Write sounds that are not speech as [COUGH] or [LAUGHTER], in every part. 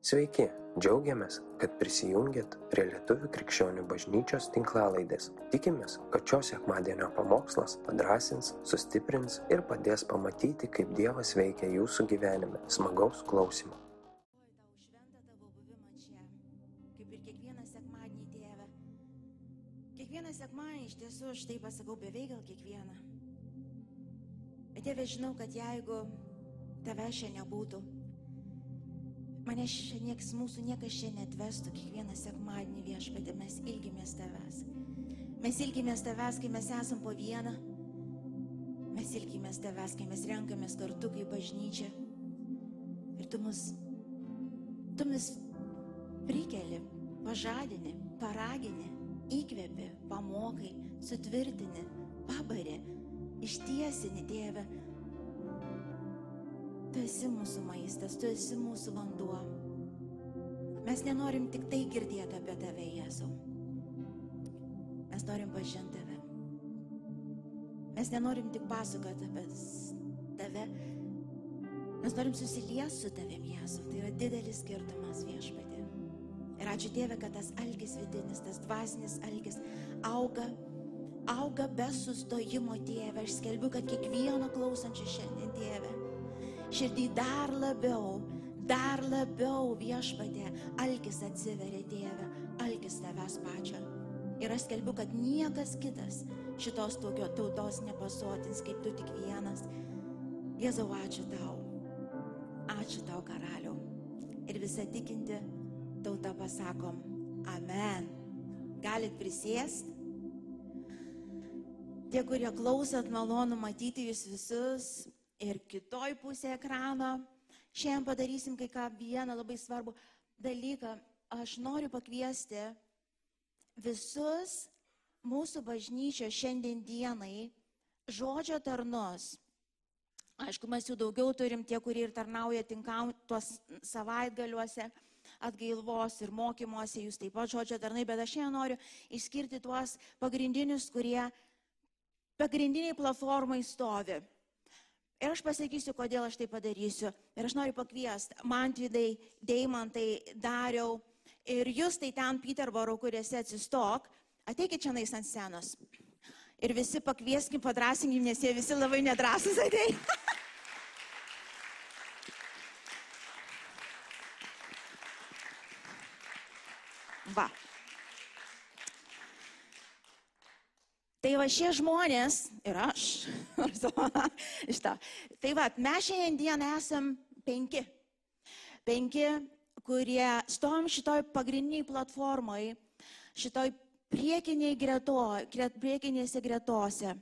Sveiki, džiaugiamės, kad prisijungiat prie Lietuvių krikščionių bažnyčios tinklalaidės. Tikimės, kad šios sekmadienio pamokslas padrasins, sustiprins ir padės pamatyti, kaip Dievas veikia jūsų gyvenime. Smagaus klausimų. Kaip ir kiekvieną sekmadienį, tėve. Kiekvieną sekmadienį iš tiesų aš taip pasakau, beveik gal kiekvieną. Bet tėve, žinau, kad jeigu tave šiandien nebūtų, mane šiandien nieks, mūsų niekas čia netvestų kiekvieną sekmadienį viešpatį, mes ilgimės tavęs. Mes ilgimės tavęs, kai mes esam po vieną. Mes ilgimės tavęs, kai mes renkamės kartu kaip bažnyčia. Ir tu mus Tu mus prikeli, pažadini, paragini, įkvepi, pamokai, sutvirtini, pabari, ištiesini, tėve. Tu esi mūsų maistas, tu esi mūsų vanduo. Mes nenorim tik tai girdėti apie tave, Jėzau. Mes norim pažinti tave. Mes nenorim tik pasakoti apie tave, Mes norim susilies su tavim, Jėzau. Tai yra didelis skirtumas viešpatė. Ir ačiū Dieve, kad tas algis vidinis, tas dvasinis algis auga, auga be sustojimo, Tėve. Aš skelbiu, kad kiekvieno klausančio šiandien, Tėve, širdį dar labiau, dar labiau viešpatė, algis atsiveria, Tėve, algis tavęs pačio. Ir aš skelbiu, kad niekas kitas šitos tokio tautos nepasotins, kaip tu tik vienas. Jėzau, ačiū tau. Ačiū tau, karaliau. Ir visą tikinti tauta pasakom, amen. Galit prisėsti. Tie, kurie klausot, malonu matyti jūs visus ir kitoj pusėje ekrano. Šiandien padarysim kai ką vieną labai svarbų dalyką. Aš noriu pakviesti visus mūsų bažnyčios šiandien dienai žodžio tarnus. Aišku, mes jų daugiau turim, tie, kurie ir tarnauja tinkam tuos savaitgaliuose, atgailvos ir mokymuose, jūs taip pat žodžio tarnai, bet aš šiandien noriu išskirti tuos pagrindinius, kurie pagrindiniai platformai stovi. Ir aš pasakysiu, kodėl aš tai padarysiu. Ir aš noriu pakviesti Mantvidai, Deimantai, Dariau ir jūs tai ten Peterboro, kuriuose atsistok, ateikit čia nais ant scenos. Ir visi pakvieskim, padrasinkim, nes jie visi labai nedrasus ateina. [LAUGHS] Va. Tai va šie žmonės ir aš. [LAUGHS] to. Tai va, mes šiandien esam penki. Penki, kurie stovim šitoj pagrindiniai platformai, šitoj priekiniai greto, gret, priekinėse gretose.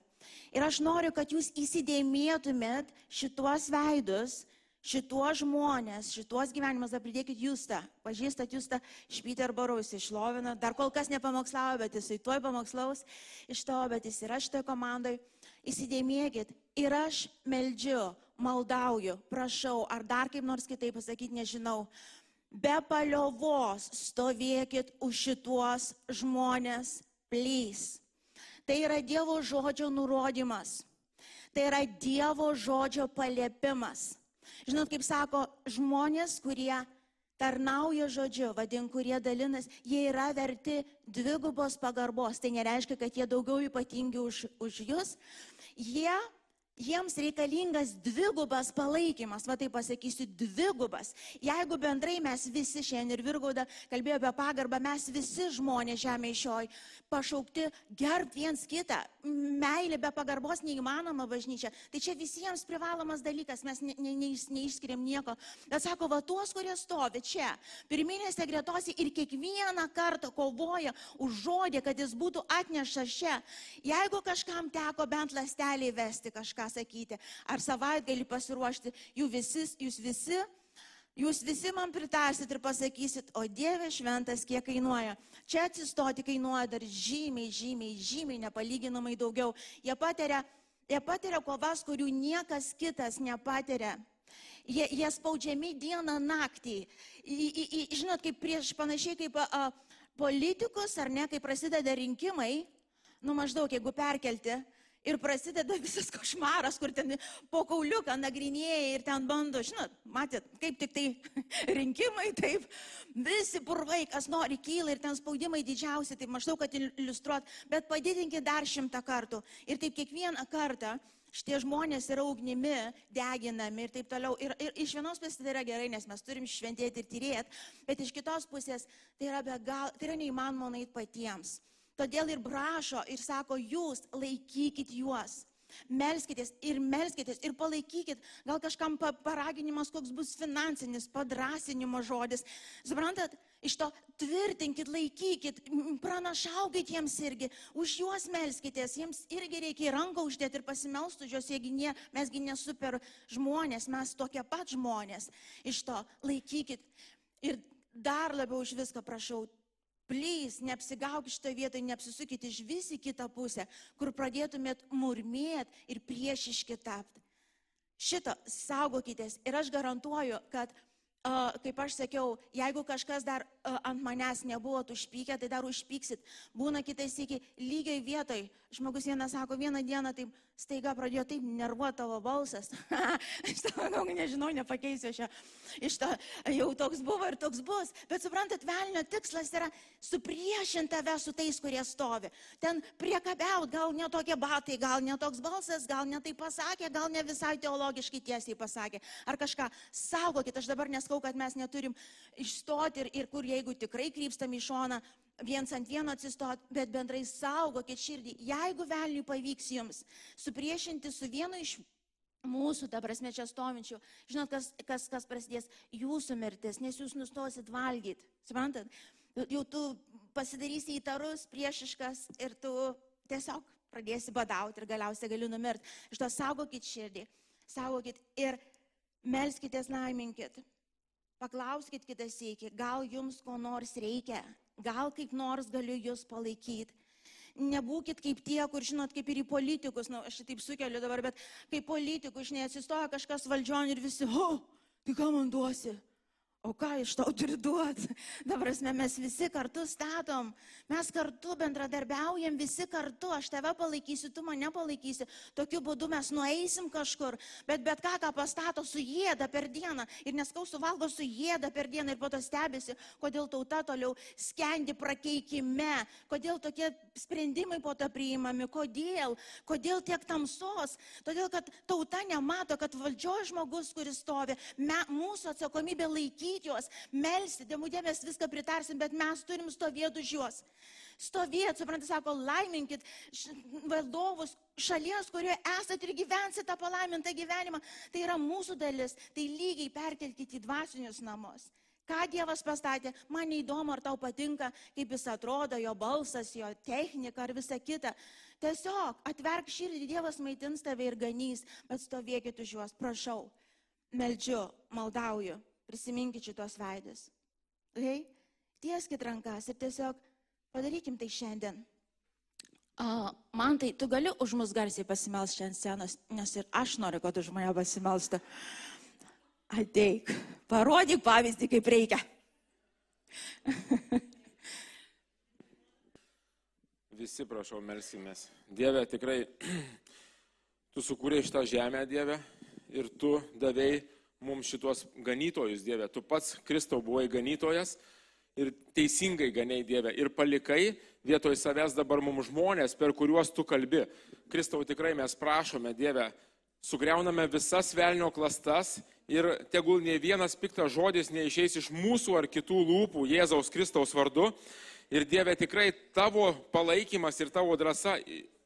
Ir aš noriu, kad jūs įsidėmėtumėt šituos veidus, šituos žmonės, šituos gyvenimus, dar pridėkit Justą. Pažįstat Justą iš Peterboro, jis išlovina, dar kol kas nepamokslavo, bet jisai tuoj pamokslaus iš to, bet jis yra šitoje komandoje. Įsidėmėkit ir aš meldžiu, maldauju, prašau, ar dar kaip nors kitaip pasakyti, nežinau. Be paliovos stovėkit už šituos žmonės, plys. Tai yra Dievo žodžio nurodymas. Tai yra Dievo žodžio paliepimas. Žinot, kaip sako, žmonės, kurie tarnauja žodžiu, vadin, kurie dalinas, jie yra verti dvigubos pagarbos. Tai nereiškia, kad jie daugiau ypatingi už, už jūs. Jie Jiems reikalingas dvigubas palaikymas, va tai pasakysiu, dvigubas. Jeigu bendrai mes visi šiandien ir Virgauda kalbėjo apie pagarbą, mes visi žmonės žemė šioj pašaukti gerbti viens kitą. Meilė be pagarbos neįmanoma bažnyčia. Tai čia visiems privalomas dalykas, mes ne, ne, ne, neišskiriam nieko. Bet sako, va tuos, kurie stovi čia, pirminėse gretose ir kiekvieną kartą kovoja už žodį, kad jis būtų atneštas čia. Jeigu kažkam teko bent lastelį vesti kažką sakyti, ar savaitgalį pasiruošti, jūs visi, jūs visi, jūs visi man pritarsit ir pasakysit, o Dieve šventas, kiek kainuoja. Čia atsistoti kainuoja dar žymiai, žymiai, žymiai, nepalyginamai daugiau. Jie patiria, jie patiria kovas, kurių niekas kitas nepatiria. Jie, jie spaudžiami dieną naktį. Į, į, į, žinot, kaip prieš panašiai kaip a, a, politikus, ar ne, kai prasideda rinkimai, nu maždaug, jeigu perkelti, Ir prasideda visas košmaras, kur ten po kauliuką nagrinėja ir ten bando, žinot, matėt, kaip tik tai [LAUGHS] rinkimai, taip, visi purvai, kas nori, kyla ir ten spaudimai didžiausi, taip maždaug, kad iliustruot, bet padidinkit dar šimtą kartų. Ir taip kiekvieną kartą šitie žmonės yra ugnimi, deginami ir taip toliau. Ir, ir iš vienos pusės tai yra gerai, nes mes turim šventėti ir tyrėti, bet iš kitos pusės tai yra, gal, tai yra neįmanoma nueiti patiems. Todėl ir prašo ir sako, jūs laikykit juos. Melskitės ir melskitės ir palaikykit. Gal kažkam paraginimas, koks bus finansinis, padrasinimo žodis. Suprantat, iš to tvirtinkit, laikykit, pranašaukit jiems irgi, už juos melskitės, jiems irgi reikia ranką uždėti ir pasimelsti už juos, jeigu ne, mesgi nesuper žmonės, mes tokie pat žmonės. Iš to laikykit. Ir dar labiau už viską prašau, Plys, neapsigauk šitą vietą, neapsisukit iš vis į kitą pusę, kur pradėtumėt murmėt ir priešiški tapti. Šito saugokitės ir aš garantuoju, kad kaip aš sakiau, jeigu kažkas dar ant manęs nebuvo užpykę, tai dar užpyksit. Būna kitais iki lygiai vietoj. Žmogus vienas sako, vieną dieną taip staiga pradėjo taip nervuoti tavo balsas. [LAUGHS] Aš tavo, nežinau, nepakeisiu šią. Iš to jau toks buvo ir toks bus. Bet suprantat, velnio tikslas yra supriešinti tave su tais, kurie stovi. Ten priekabiaut, gal ne tokie batai, gal ne toks balsas, gal ne tai pasakė, gal ne visai teologiškai tiesiai pasakė. Ar kažką saugokit, aš dabar neskau, kad mes neturim išstoti ir, ir kur jeigu tikrai krypstam į šoną, viens ant vieno atsistot, bet bendrai saugokit širdį. Jeigu velniui pavyks jums supriešinti su vienu iš mūsų, ta prasme, čia stovinčių, žinot, kas, kas, kas prasidės jūsų mirtis, nes jūs nustosit valgyti. Suprantat? Jau tu pasidarysi įtarus, priešiškas ir tu tiesiog pradėsi badauti ir galiausiai gali numirti. Iš to saugokit širdį, saugokit ir melskitės laiminkit. Paklauskit kitą sėkį, gal jums ko nors reikia, gal kaip nors galiu jūs palaikyti. Nebūkit kaip tie, kur žinot, kaip ir į politikus, na, nu, aš taip sukeliu dabar, bet kaip politikų, žinai, atsistoja kažkas valdžion ir visi, o, tai ką man duosi? O ką iš tau turi duoti? Dabar mes visi kartu statom, mes kartu bendradarbiaujam, visi kartu, aš tave palaikysiu, tu mane palaikysi. Tokiu būdu mes nueisim kažkur, bet bet ką, ką pastato su jėda per dieną ir neskausų valgo su jėda per dieną ir po to stebisi, kodėl tauta toliau skendi prakeikime, kodėl tokie sprendimai po to priimami, kodėl, kodėl tiek tamsos, todėl kad tauta nemato, kad valdžioje žmogus, kuris stovi, me, mūsų atsakomybė laikyti laikyti juos, melsti, demudė mes viską pritarsim, bet mes turim stovėti už juos. Stovėti, suprantate, sako, laiminkit valdovus šalies, kurioje esate ir gyvensite tą palaimintą gyvenimą. Tai yra mūsų dalis, tai lygiai perkelkite į dvasinius namus. Ką Dievas pastatė, man neįdomu, ar tau patinka, kaip jis atrodo, jo balsas, jo technika ar visa kita. Tiesiog atverk širdį, Dievas maitins tave ir ganys, bet stovėkit už juos, prašau, meldžiu, maldauju prisiminkit šitos veidus. Okay? Tieskit rankas ir tiesiog padarykim tai šiandien. Uh, man tai, tu gali už mus garsiai pasimelsti šiandien scenos, nes ir aš noriu, kad už mane pasimelstų. Ateik, parodyk pavyzdį, kaip reikia. Visi, prašau, melsimės. Dieve, tikrai, [CLEARS THROAT] tu sukūrėjai šitą žemę, Dieve, ir tu davėjai mums šitos ganytojus, Dieve. Tu pats, Kristau, buvai ganytojas ir teisingai ganiai Dieve. Ir palikai vietoj savęs dabar mums žmonės, per kuriuos tu kalbi. Kristau, tikrai mes prašome, Dieve, sugriauname visas velnio klastas ir tegul ne vienas piktas žodis neišeis iš mūsų ar kitų lūpų Jėzaus Kristaus vardu. Ir Dieve, tikrai tavo palaikymas ir tavo drąsa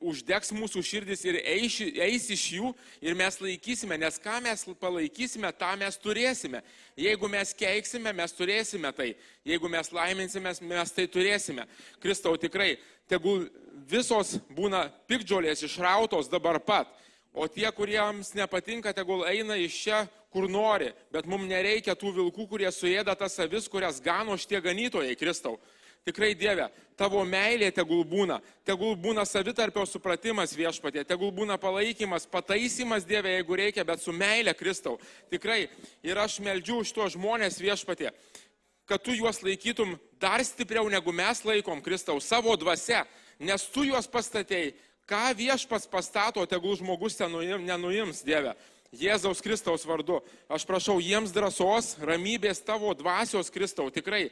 uždegs mūsų širdis ir eis, eis iš jų ir mes laikysime, nes ką mes palaikysime, tą mes turėsime. Jeigu mes keiksime, mes turėsime tai. Jeigu mes laiminsime, mes tai turėsime. Kristau, tikrai, tegul visos būna pikdžiolės išrautos dabar pat. O tie, kuriems nepatinka, tegul eina iš čia, kur nori. Bet mums nereikia tų vilkų, kurie suėda tas avis, kurias gano šitie ganytojai, Kristau. Tikrai Dieve, tavo meilė tegul būna, tegul būna savitarpio supratimas viešpatė, tegul būna palaikymas, pataisimas Dieve, jeigu reikia, bet su meilė Kristau. Tikrai ir aš meldžiu už tuos žmonės viešpatė, kad tu juos laikytum dar stipriau negu mes laikom Kristau savo dvasia, nes tu juos pastatėjai Ką viešpas pastato, tegul žmogus ten nuim, nenuims, Dieve. Jėzaus Kristaus vardu. Aš prašau jiems drąsos, ramybės tavo dvasios Kristau, tikrai.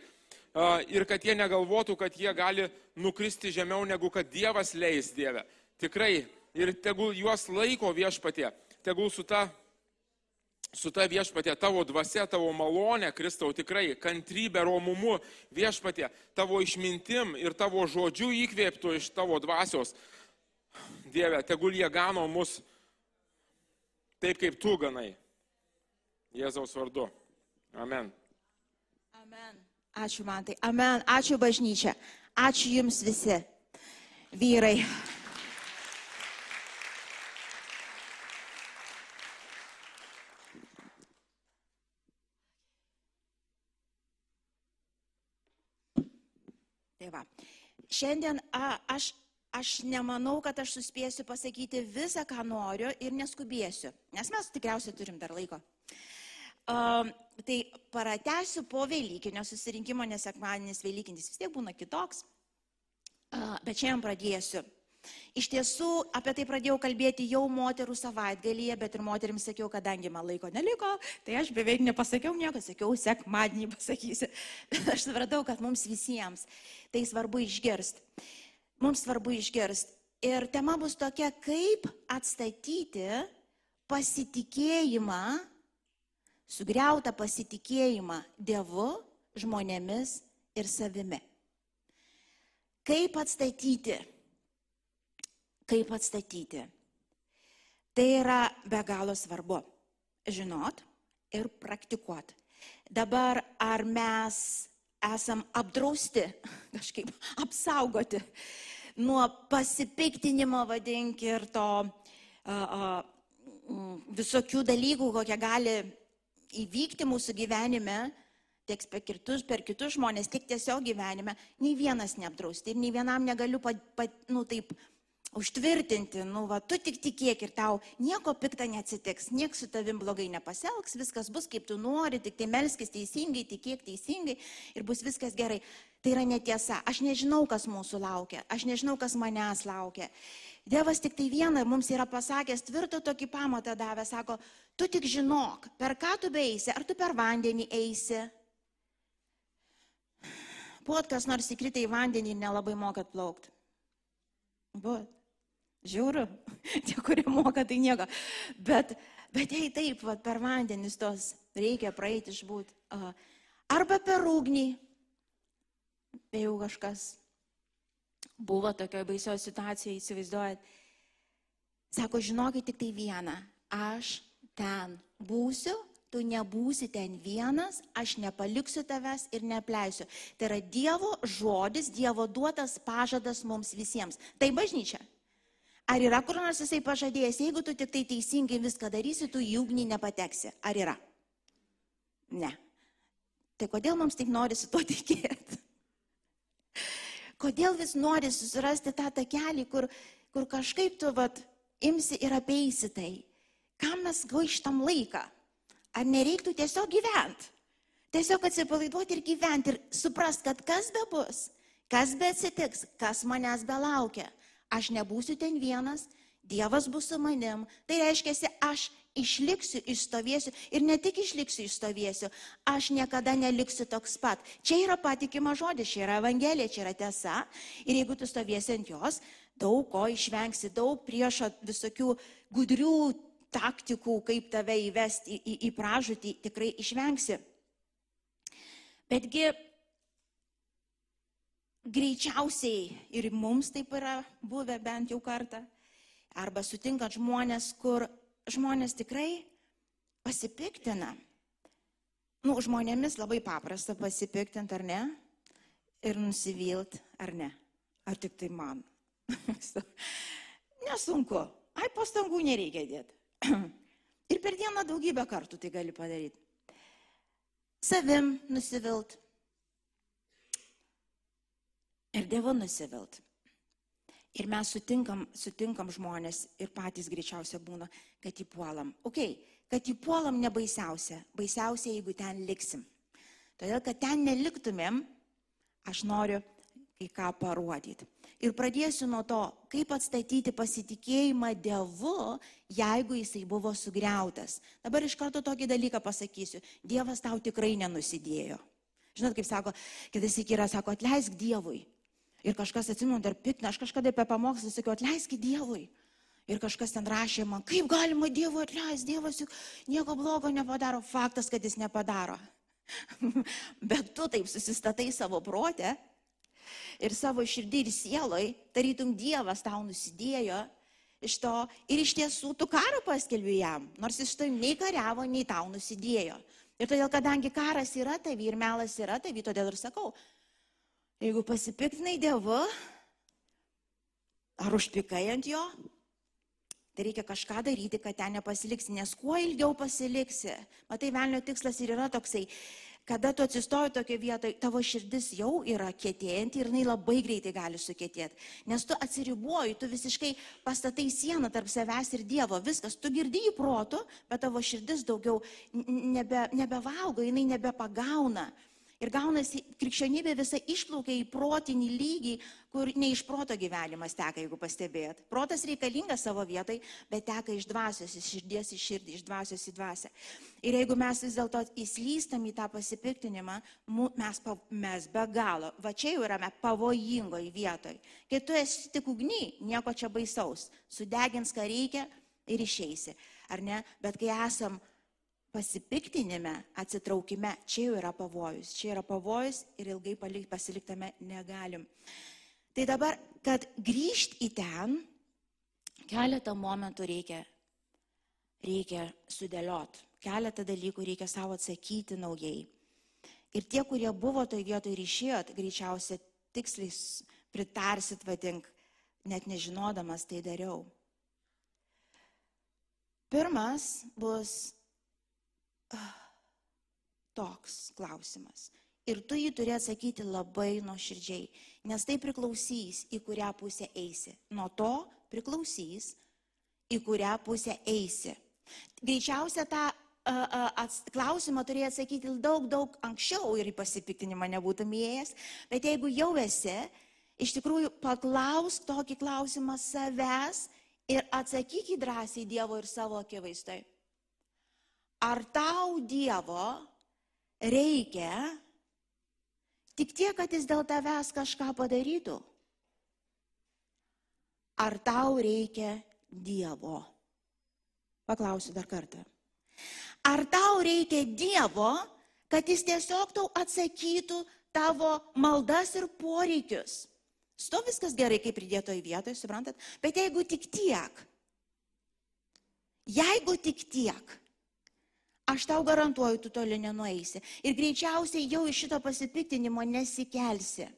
Ir kad jie negalvotų, kad jie gali nukristi žemiau, negu kad Dievas leis Dieve. Tikrai. Ir tegul juos laiko viešpatė. Tegul su ta su ta viešpatė, tavo dvasia, tavo malonė, Kristau, tikrai kantrybė, romumu viešpatė, tavo išmintim ir tavo žodžiu įkvėptų iš tavo dvasios. Dieve, tegul jie gano mus taip, kaip tu ganai. Jėzaus vardu. Amen. Ačiū man tai. Amen. Ačiū bažnyčia. Ačiū jums visi. Vyrai. Tai va. Šiandien a, aš aš nemanau, kad aš suspėsiu pasakyti visą, ką noriu ir neskubėsiu, nes mes tikriausiai turim dar laiko. Tai paratęsiu po Velykinio susirinkimo, nes sekmadienis Velykinis vis tiek būna kitoks, bet šiandien pradėsiu. Iš tiesų, apie tai pradėjau kalbėti jau moterų savaitgalyje, bet ir moteriams sakiau, kadangi man laiko neliko, tai aš beveik nepasakiau nieko, sakiau, sekmadienį pasakysiu. Bet [LAUGHS] aš supratau, kad mums visiems tai svarbu išgirsti mums svarbu išgirsti. Ir tema bus tokia, kaip atstatyti pasitikėjimą, sugriautą pasitikėjimą Dievu, žmonėmis ir savimi. Kaip atstatyti? Kaip atstatyti? Tai yra be galo svarbu žinot ir praktikuot. Dabar ar mes esam apdrausti, [LAUGHS] kažkaip apsaugoti nuo pasipiktinimo, vadink, ir to a, a, visokių dalykų, kokie gali įvykti mūsų gyvenime, tiek per kitus, per kitus žmonės, tiek tiesiog gyvenime, nei vienas neapdrausti ir nei vienam negaliu, pat, pat, nu taip, užtvirtinti, nu, va, tu tik tikėk ir tau nieko piktą neatsitiks, niekas su tavim blogai nepasielgs, viskas bus kaip tu nori, tik tai melskis teisingai, tikėk teisingai ir bus viskas gerai. Tai yra netiesa. Aš nežinau, kas mūsų laukia, aš nežinau, kas manęs laukia. Dievas tik tai vieną mums yra pasakęs, tvirtą tokį pamatą davė, sako, tu tik žinok, per ką tu beisi, ar tu per vandenį eisi. Buvot kas nors įkritę į vandenį ir nelabai mokat plaukti. Buvot. Žiūriu, [LAUGHS] tie, kurie moka, tai nieko. Bet, bet jei taip, va, per vandenis tos reikia praeiti išbūt. Arba per ugnį. Tai jau kažkas buvo tokioje baisioje situacijoje, įsivaizduojat. Sako, žinokit tik tai vieną. Aš ten būsiu, tu nebūsi ten vienas, aš nepaliksiu tavęs ir neapleisiu. Tai yra Dievo žodis, Dievo duotas pažadas mums visiems. Tai bažnyčia. Ar yra kur nors jisai pažadėjęs, jeigu tu tik tai teisingai viską darysi, tu į ugnį nepateksi? Ar yra? Ne. Tai kodėl mums tik norisi tuo tikėti? Kodėl vis nori susirasti tą takelį, kur, kur kažkaip tu vat, imsi ir apeisi tai? Kam mes gaištam laiką? Ar nereiktų tiesiog gyventi? Tiesiog atsipalaiduoti ir gyventi ir suprast, kad kas be bus, kas be atsitiks, kas manęs belaukia aš nebūsiu ten vienas, Dievas bus su manim. Tai reiškia, aš išliksiu, išstovėsiu ir ne tik išliksiu, išstovėsiu, aš niekada neliksiu toks pat. Čia yra patikima žodis, čia yra evangelija, čia yra tiesa. Ir jeigu tu stovėsi ant jos, daug ko išvengsi, daug priešo visokių gudrių taktikų, kaip tave įvesti į, į, į pražutį, tikrai išvengsi. Betgi greičiausiai ir mums taip yra buvę bent jau kartą, arba sutinkant žmonės, kur žmonės tikrai pasipiktina. Nu, žmonėmis labai paprasta pasipiktinti, ar ne? Ir nusivilti, ar ne? Ar tik tai man? [LAUGHS] Nesunku. Ai, pastangų nereikia dėti. [CLEARS THROAT] Ir per dieną daugybę kartų tai gali padaryti. Savim nusivilt, ir Dievu nusivilt. Ir mes sutinkam, sutinkam žmonės ir patys greičiausia būna, kad įpuolam. Ok, kad įpuolam nebaisiausia, baisiausia, jeigu ten liksim. Todėl, kad ten neliktumėm, aš noriu, kai ką parodyti. Ir pradėsiu nuo to, kaip atstatyti pasitikėjimą Dievu, jeigu jisai buvo sugriautas. Dabar iš karto tokį dalyką pasakysiu. Dievas tau tikrai nenusidėjo. Žinot, kaip sako, kitas iki yra, sako, atleisk Dievui. Ir kažkas atsimenu dar pikna, aš kažkada apie pamokslą sakiau, atleisk Dievui. Ir kažkas ten rašė man, kaip galima Dievui atleisti, Dievas juk nieko blogo nepadaro. Faktas, kad jis nepadaro. [LAUGHS] Bet tu taip susistatai savo protę ir savo širdį ir sieloj, tarytum Dievas tau nusidėjo iš to ir iš tiesų tu karą paskelbi jam, nors iš to nei kariavo, nei tau nusidėjo. Ir todėl, kadangi karas yra tavi ir melas yra tavi, todėl ir sakau, jeigu pasipiktinai Dievu, ar užpikai ant jo, Tai reikia kažką daryti, kad ten nepasiliksi, nes kuo ilgiau pasiliksi, matai, velnio tikslas ir yra toksai, kada tu atsistoji tokio vietoje, tavo širdis jau yra kėtėjanti ir jinai labai greitai gali sukėtėti. Nes tu atsiriboji, tu visiškai pastatai sieną tarp savęs ir Dievo, viskas, tu girdi į protų, bet tavo širdis daugiau nebe, nebevalgo, jinai nebepagauna. Ir gaunasi, krikščionybė visa išplaukia į protinį lygį, kur ne iš proto gyvenimas teka, jeigu pastebėjot. Protas reikalingas savo vietai, bet teka iš dvasios, iš širdies į širdį, iš dvasios į dvasę. Ir jeigu mes vis dėlto įslystam į tą pasipiktinimą, mes, mes be galo, va čia jau yra pavojingoje vietoje. Kai tu esi tik ugny, nieko čia baisaus, sudegins, ką reikia ir išeisi. Ar ne? Bet kai esam pasipiktinime, atsitraukime, čia jau yra pavojus. Čia yra pavojus ir ilgai pasiliktame negalim. Tai dabar, kad grįžti į ten, keletą momentų reikia, reikia sudėliot. Keletą dalykų reikia savo atsakyti naujai. Ir tie, kurie buvo toje vietoje ir išėjot, greičiausiai tiksliai pritarsit, vadink, net nežinodamas tai dariau. Pirmas bus toks klausimas. Ir tu jį turi atsakyti labai nuoširdžiai, nes tai priklausys, į kurią pusę eisi. Nuo to priklausys, į kurią pusę eisi. Greičiausia tą klausimą turėjai atsakyti daug, daug anksčiau ir į pasipiktinimą nebūtum įėjęs, bet jeigu jau esi, iš tikrųjų paklausk tokį klausimą savęs ir atsakyk į drąsiai Dievo ir savo akivaizdai. Ar tau Dievo reikia tik tiek, kad jis dėl tavęs kažką padarytų? Ar tau reikia Dievo? Paklausiu dar kartą. Ar tau reikia Dievo, kad jis tiesiog tau atsakytų tavo maldas ir poreikius? Sto viskas gerai, kaip pridėto į vietą, suprantat? Bet jeigu tik tiek, jeigu tik tiek, aš tau garantuoju, tu toli nenueisi. Ir greičiausiai jau iš šito pasipiktinimo nesikelsi.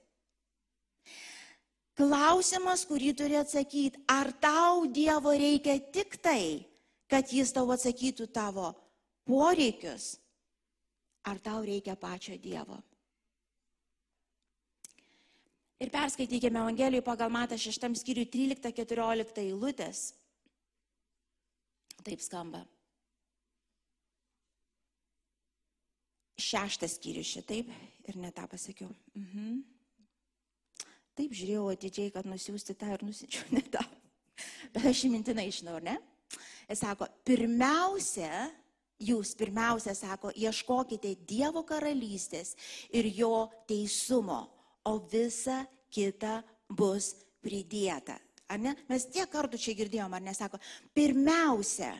Klausimas, kurį turi atsakyti, ar tau Dievo reikia tik tai, kad jis tau atsakytų tavo poreikius, ar tau reikia pačio Dievo. Ir perskaitykime Evangeliją pagal Matą 6 skyriui 13-14 eilutės. Taip skamba. Šeštas skyrius šitaip ir ne tą pasakiau. Mhm. Taip žiūrėjau atidžiai, kad nusiųsti tą ir nusičiau ne tą. Bet aš įmintinai žinau, ne? Jis sako, pirmiausia, jūs pirmiausia, sako, ieškokite Dievo karalystės ir jo teisumo, o visa kita bus pridėta. Ar ne? Mes tiek kartų čia girdėjom, ar nesako, pirmiausia,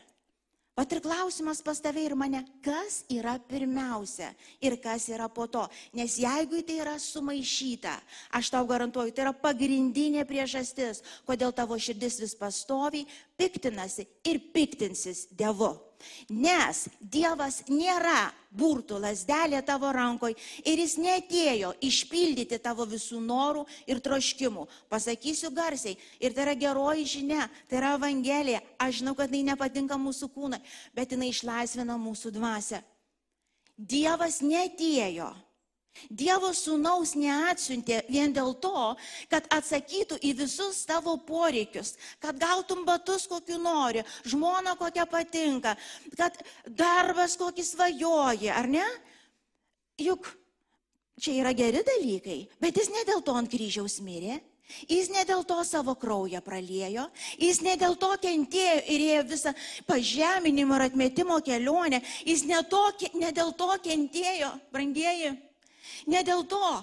Vat ir klausimas pas tave ir mane, kas yra pirmiausia ir kas yra po to. Nes jeigu tai yra sumaišyta, aš tau garantuoju, tai yra pagrindinė priežastis, kodėl tavo širdis vis pastovi, piktinasi ir piktinsis Dievu. Nes Dievas nėra burtų lasdelė tavo rankoje ir jis netėjo išpildyti tavo visų norų ir troškimų. Pasakysiu garsiai, ir tai yra geroji žinia, tai yra Evangelija. Aš žinau, kad tai nepatinka mūsų kūnai, bet jinai išlaisvina mūsų dvasę. Dievas netėjo Dievo sūnaus neatsiuntė vien dėl to, kad atsakytų į visus tavo poreikius, kad gautum batus kokiu nori, žmona kokia patinka, kad darbas kokį svajoji, ar ne? Juk čia yra geri dalykai, bet jis ne dėl to ant kryžiaus mirė. Jis ne dėl to savo kraują praliejo, jis ne dėl to kentėjo ir ėjo visą pažeminimo ir atmetimo kelionę, jis ne, to, ne dėl to kentėjo, brangieji, ne dėl to.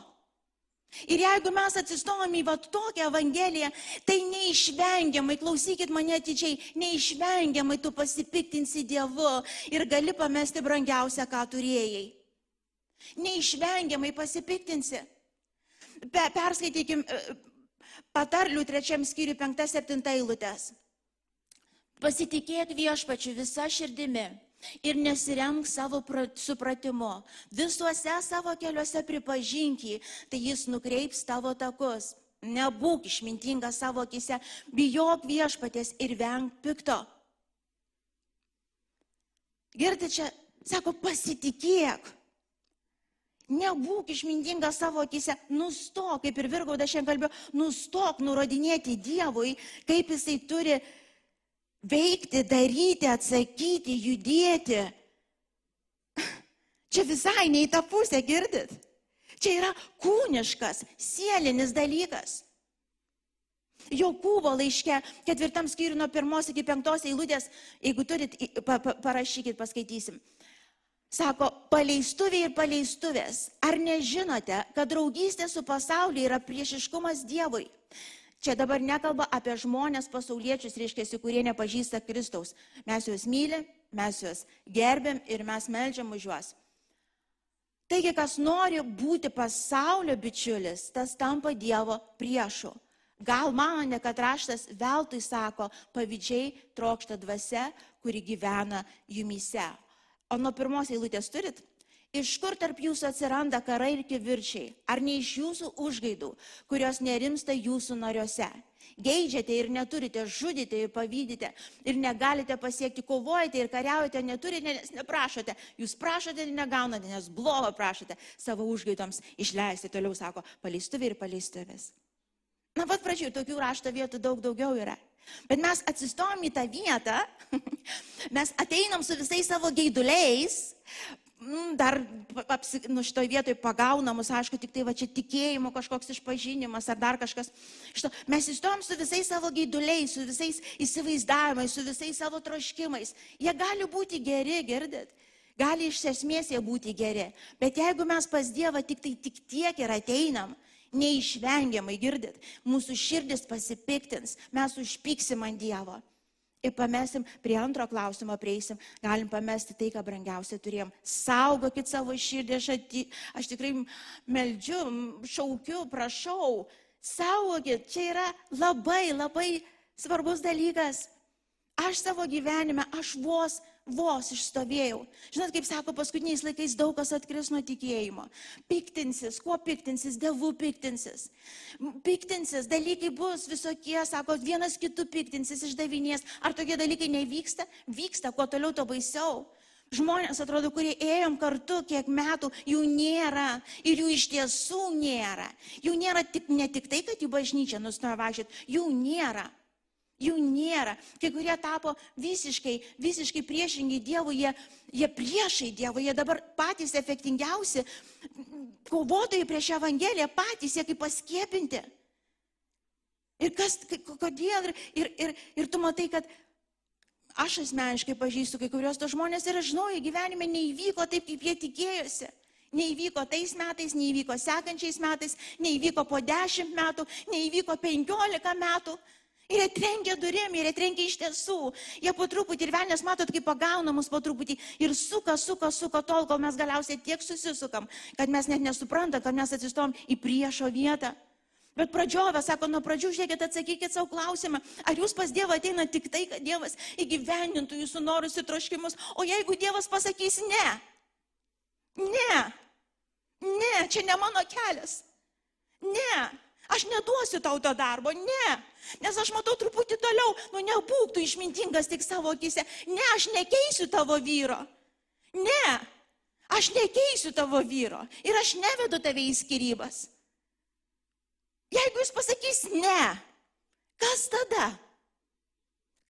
Ir jeigu mes atsistojom į vat tokią evangeliją, tai neišvengiamai, klausykit mane atidžiai, neišvengiamai tu pasipiktinsi Dievu ir gali pamesti brangiausią, ką turėjai. Neišvengiamai pasipiktinsi. Pe, perskaitykim e, patarlių trečiam skyriui 5-7 eilutės. Pasitikėk viešpačiu visą širdimi ir nesiremk savo supratimu. Visuose savo keliuose pripažink jį, tai jis nukreips tavo takus. Nebūk išmintingas savo akise, bijok viešpatės ir venk pikto. Girdi čia, sako, pasitikėk. Nebūk išmintingas savo akise, nustok, kaip ir Virgauda šiandien kalbėjo, nustok nurodinėti Dievui, kaip jisai turi veikti, daryti, atsakyti, judėti. Čia visai ne į tą pusę girdit. Čia yra kūniškas, sielinis dalykas. Jokūbo laiške, ketvirtam skyriui nuo pirmos iki penktos eilutės, jeigu turit, pa, pa, parašykit, paskaitysim. Sako, paleistuviai ir paleistuvės, ar nežinote, kad draugystė su pasauliu yra priešiškumas Dievui? Čia dabar nekalba apie žmonės pasauliečius, reiškia, kurie nepažįsta Kristaus. Mes juos mylim, mes juos gerbėm ir mes melžiam už juos. Taigi, kas nori būti pasaulio bičiulis, tas tampa Dievo priešu. Gal manote, kad raštas veltui sako, pavydžiai trokšta dvasia, kuri gyvena jumise. O nuo pirmos eilutės turit? Iš kur tarp jūsų atsiranda karai ir kivirčiai? Ar ne iš jūsų užgaidų, kurios nerimsta jūsų nariuose? Geidžiate ir neturite, žudite ir pavydite ir negalite pasiekti, kovojate ir kariaujate, neturite, nes neprašote. Jūs prašote ir negaunate, nes blogo prašote savo užgaidoms išleisti. Toliau sako, paleistuvė ir paleistuvės. Na, pat pradžioje tokių rašto vietų daug daugiau yra. Bet mes atsistojom į tą vietą, [LAUGHS] mes ateinam su visais savo geiduliais, dar apsi, nu, šitoj vietoj pagauna mus, aišku, tik tai va čia tikėjimo kažkoks išpažinimas ar dar kažkas. Šito, mes įstojom su visais savo gaiduliais, su visais įsivaizdavimais, su visais savo troškimais. Jie gali būti geri, girdit. Gali iš esmės jie būti geri. Bet jeigu mes pas Dievą tik tai tik tiek ir ateinam, neišvengiamai girdit, mūsų širdis pasipiktins, mes užpyksim ant Dievo. Ir pamesim, prie antro klausimo prieisim, galim pamesti tai, ką brangiausia turėjom. Saugokit savo širdį, aš, ati, aš tikrai meldžiu, šaukiu, prašau, saugokit, čia yra labai, labai svarbus dalykas. Aš savo gyvenime, aš vos vos išstovėjau. Žinot, kaip sako, paskutiniais laikais daug kas atkris nuo tikėjimo. Piktinsis, kuo piktinsis, dievų piktinsis. Piktinsis, dalykai bus visokie, sako, vienas kitų piktinsis, išdavinės. Ar tokie dalykai nevyksta? Vyksta, kuo toliau, to baisiau. Žmonės, atrodo, kurie ėjom kartu kiek metų, jų nėra. Ir jų iš tiesų nėra. Jų nėra tik, ne tik tai, kad į bažnyčią nustojo važiuoti, jų nėra. Jų nėra. Kai kurie tapo visiškai, visiškai priešingi Dievui, jie, jie priešai Dievui, jie dabar patys efektingiausi, kovotojai prieš Evangeliją, patys jie kaip paskiepinti. Ir kas, kodėl, ir, ir, ir, ir tu matai, kad aš asmeniškai pažįstu kai kurios tos žmonės ir aš žinau, jų gyvenime neįvyko taip, kaip jie tikėjosi. Neįvyko tais metais, neįvyko sekančiais metais, neįvyko po dešimt metų, neįvyko penkiolika metų. Ir jie trenkia durim, ir jie trenkia iš tiesų. Jie po truputį ir velnės matot, kaip pagauna mus po truputį ir suka, suka, suka tol, kol mes galiausiai tiek susisukam, kad mes net nesuprantam, kad mes atsistom į priešo vietą. Bet pradžiovė, sako, nuo pradžių žiūrėkit, atsakykit savo klausimą, ar jūs pas Dievą ateina tik tai, kad Dievas įgyvendintų jūsų norus ir troškimus, o jeigu Dievas pasakys ne, ne, ne, čia ne mano kelias, ne, Aš neduosiu tau to darbo, ne. Nes aš matau truputį toliau, nu nebūk tu išmintingas tik savo akise. Ne, aš nekeisiu tavo vyro. Ne, aš nekeisiu tavo vyro. Ir aš nevedu tave į skirybas. Jeigu jis pasakys ne, kas tada?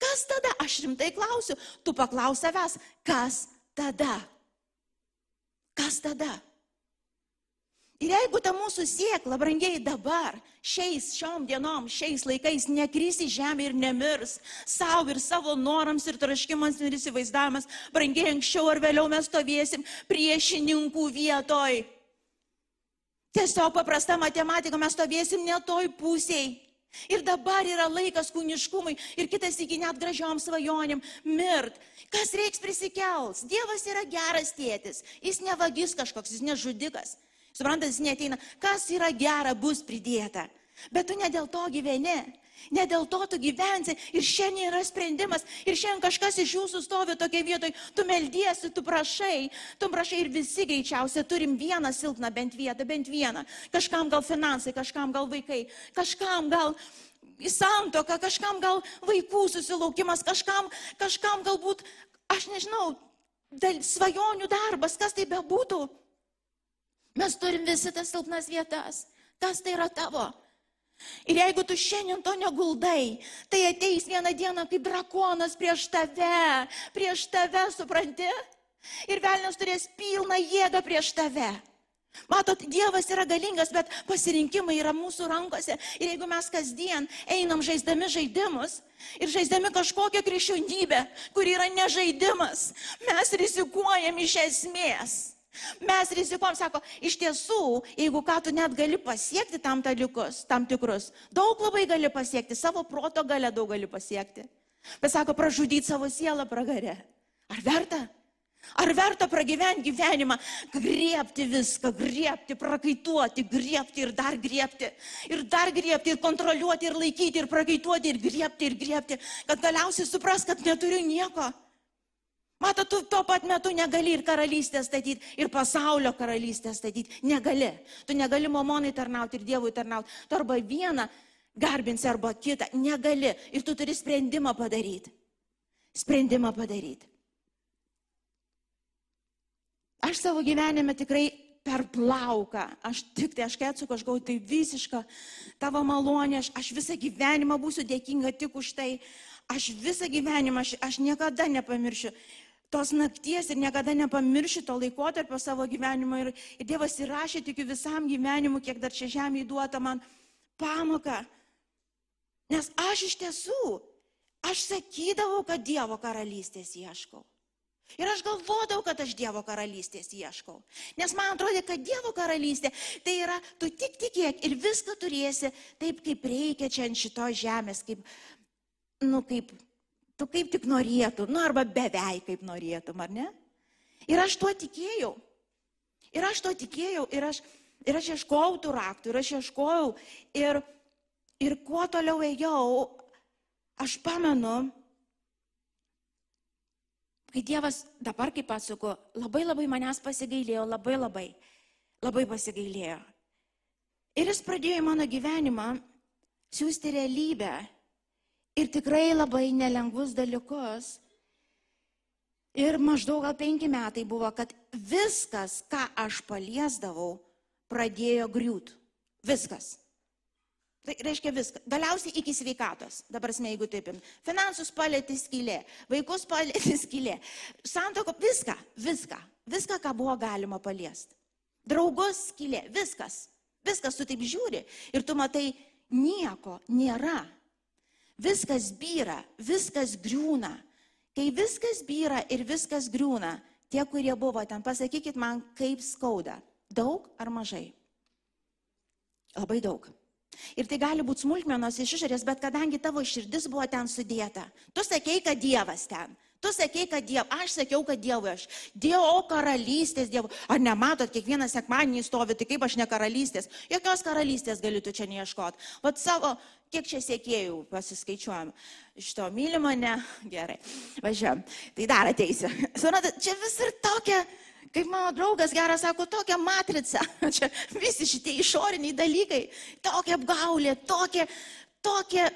Kas tada? Aš rimtai klausiu. Tu paklaus savęs, kas tada? Kas tada? Ir jeigu ta mūsų siekla, brangiai dabar, šiais šiom dienom, šiais laikais nekris į žemę ir nemirs, savo ir savo norams ir traškimams ir įsivaizdavimas, brangiai anksčiau ar vėliau mes stovėsim priešininkų vietoj. Tiesiog paprasta matematika, mes stovėsim ne toj pusėje. Ir dabar yra laikas kūniškumui ir kitas iki net gražiom svajonėm mirt. Kas reiks prisikels? Dievas yra geras tėtis. Jis nevagis kažkoks, jis nežudikas. Suprantat, jis neteina. Kas yra gera, bus pridėta. Bet tu ne dėl to gyveni. Ne dėl to tu gyvensi ir šiandien yra sprendimas ir šiandien kažkas iš jūsų stovi tokia vietoje, tu meldiesi, tu prašai, tu prašai ir visi greičiausiai turim vieną silpną bent vietą, bent vieną. Kažkam gal finansai, kažkam gal vaikai, kažkam gal į santoką, kažkam gal vaikų susilaukimas, kažkam, kažkam galbūt, aš nežinau, dal, svajonių darbas, kas tai bebūtų. Mes turim visi tas silpnas vietas. Kas tai yra tavo? Ir jeigu tu šiandien to neguldai, tai ateis vieną dieną kaip drakonas prieš tave, prieš tave, supranti? Ir velnės turės pilną jėgą prieš tave. Matot, Dievas yra galingas, bet pasirinkimai yra mūsų rankose. Ir jeigu mes kasdien einam žaisdami žaidimus ir žaisdami kažkokią krikščionybę, kur yra nežaidimas, mes rizikuojam iš esmės. Mes rizikuom, sako, iš tiesų, jeigu ką tu net gali pasiekti tam dalykus, tam tikrus, daug labai gali pasiekti, savo proto galę daug gali pasiekti. Bet sako, pražudyti savo sielą pragarę. Ar verta? Ar verta pragyventi gyvenimą, griebti viską, griebti, prakaituoti, griebti ir dar griebti, ir dar griebti, ir kontroliuoti, ir laikyti, ir prakaituoti, ir griebti, ir griebti, kad galiausiai supras, kad neturiu nieko. Matot, tu tuo pat metu negali ir karalystę statyti, ir pasaulio karalystę statyti. Negali. Tu negali mamonai tarnauti ir Dievui tarnauti. Tu arba vieną garbinsi, arba kitą. Negali. Ir tu turi sprendimą padaryti. Sprendimą padaryti. Aš savo gyvenime tikrai per plauką, aš tik tai, aš kai atsuku, aš gauju tai visišką tavo malonę, aš, aš visą gyvenimą būsiu dėkinga tik už tai, aš visą gyvenimą, aš, aš niekada nepamiršiu tos nakties ir niekada nepamirši to laikotarpio savo gyvenimo. Ir, ir Dievas įrašė tikiu visam gyvenimu, kiek dar čia žemė įduota man pamoką. Nes aš iš tiesų, aš sakydavau, kad Dievo karalystės ieškau. Ir aš galvodavau, kad aš Dievo karalystės ieškau. Nes man atrodė, kad Dievo karalystė tai yra, tu tik tikėk ir viską turėsi taip, kaip reikia čia ant šitos žemės, kaip, nu, kaip tu kaip tik norėtum, nu arba beveik kaip norėtum, ar ne? Ir aš tuo tikėjau. Ir aš tuo tikėjau, ir aš, ir aš ieškojau tų raktų, ir aš ieškojau. Ir, ir kuo toliau ėjau, aš pamenu, kai Dievas dabar, kaip pasako, labai labai manęs pasigailėjo, labai labai, labai pasigailėjo. Ir jis pradėjo į mano gyvenimą siūsti realybę ir tikrai labai nelengvus dalykus. Ir maždaug gal penki metai buvo, kad viskas, ką aš paliesdavau, pradėjo griūt. Viskas. Tai reiškia viską. Galiausiai iki sveikatos. Dabar, jeigu taip, finansus palėtė skylė, vaikus palėtė [LAUGHS] skylė, santoko, viską, viską, viską, ką buvo galima paliesti. Draugus skylė, viskas. Viskas tu taip žiūri ir tu matai, nieko nėra. Viskas byra, viskas griūna. Kai viskas byra ir viskas griūna, tie, kurie buvo ten, pasakykit man, kaip skauda. Daug ar mažai? Labai daug. Ir tai gali būti smulkmenos iš išorės, bet kadangi tavo širdis buvo ten sudėta, tu sakei, kad Dievas ten. Tu sakei, kad Dievo, aš sakiau, kad Dievui aš. Dievo karalystės Dievo. Ar nematot, kiekvieną sekmanį stovi, tai kaip aš ne karalystės. Jokios karalystės gali tu čia neieškoti. Vat savo, kiek čia sėkėjų pasiskaičiuojam. Iš to myli mane, gerai, važiuojam. Tai dar ateisiu. Suprantate, čia vis ir tokia, kaip mano draugas geras sako, tokia matrica. [LAUGHS] Čia visi šitie išoriniai dalykai. Tokia apgaulė, tokia, tokia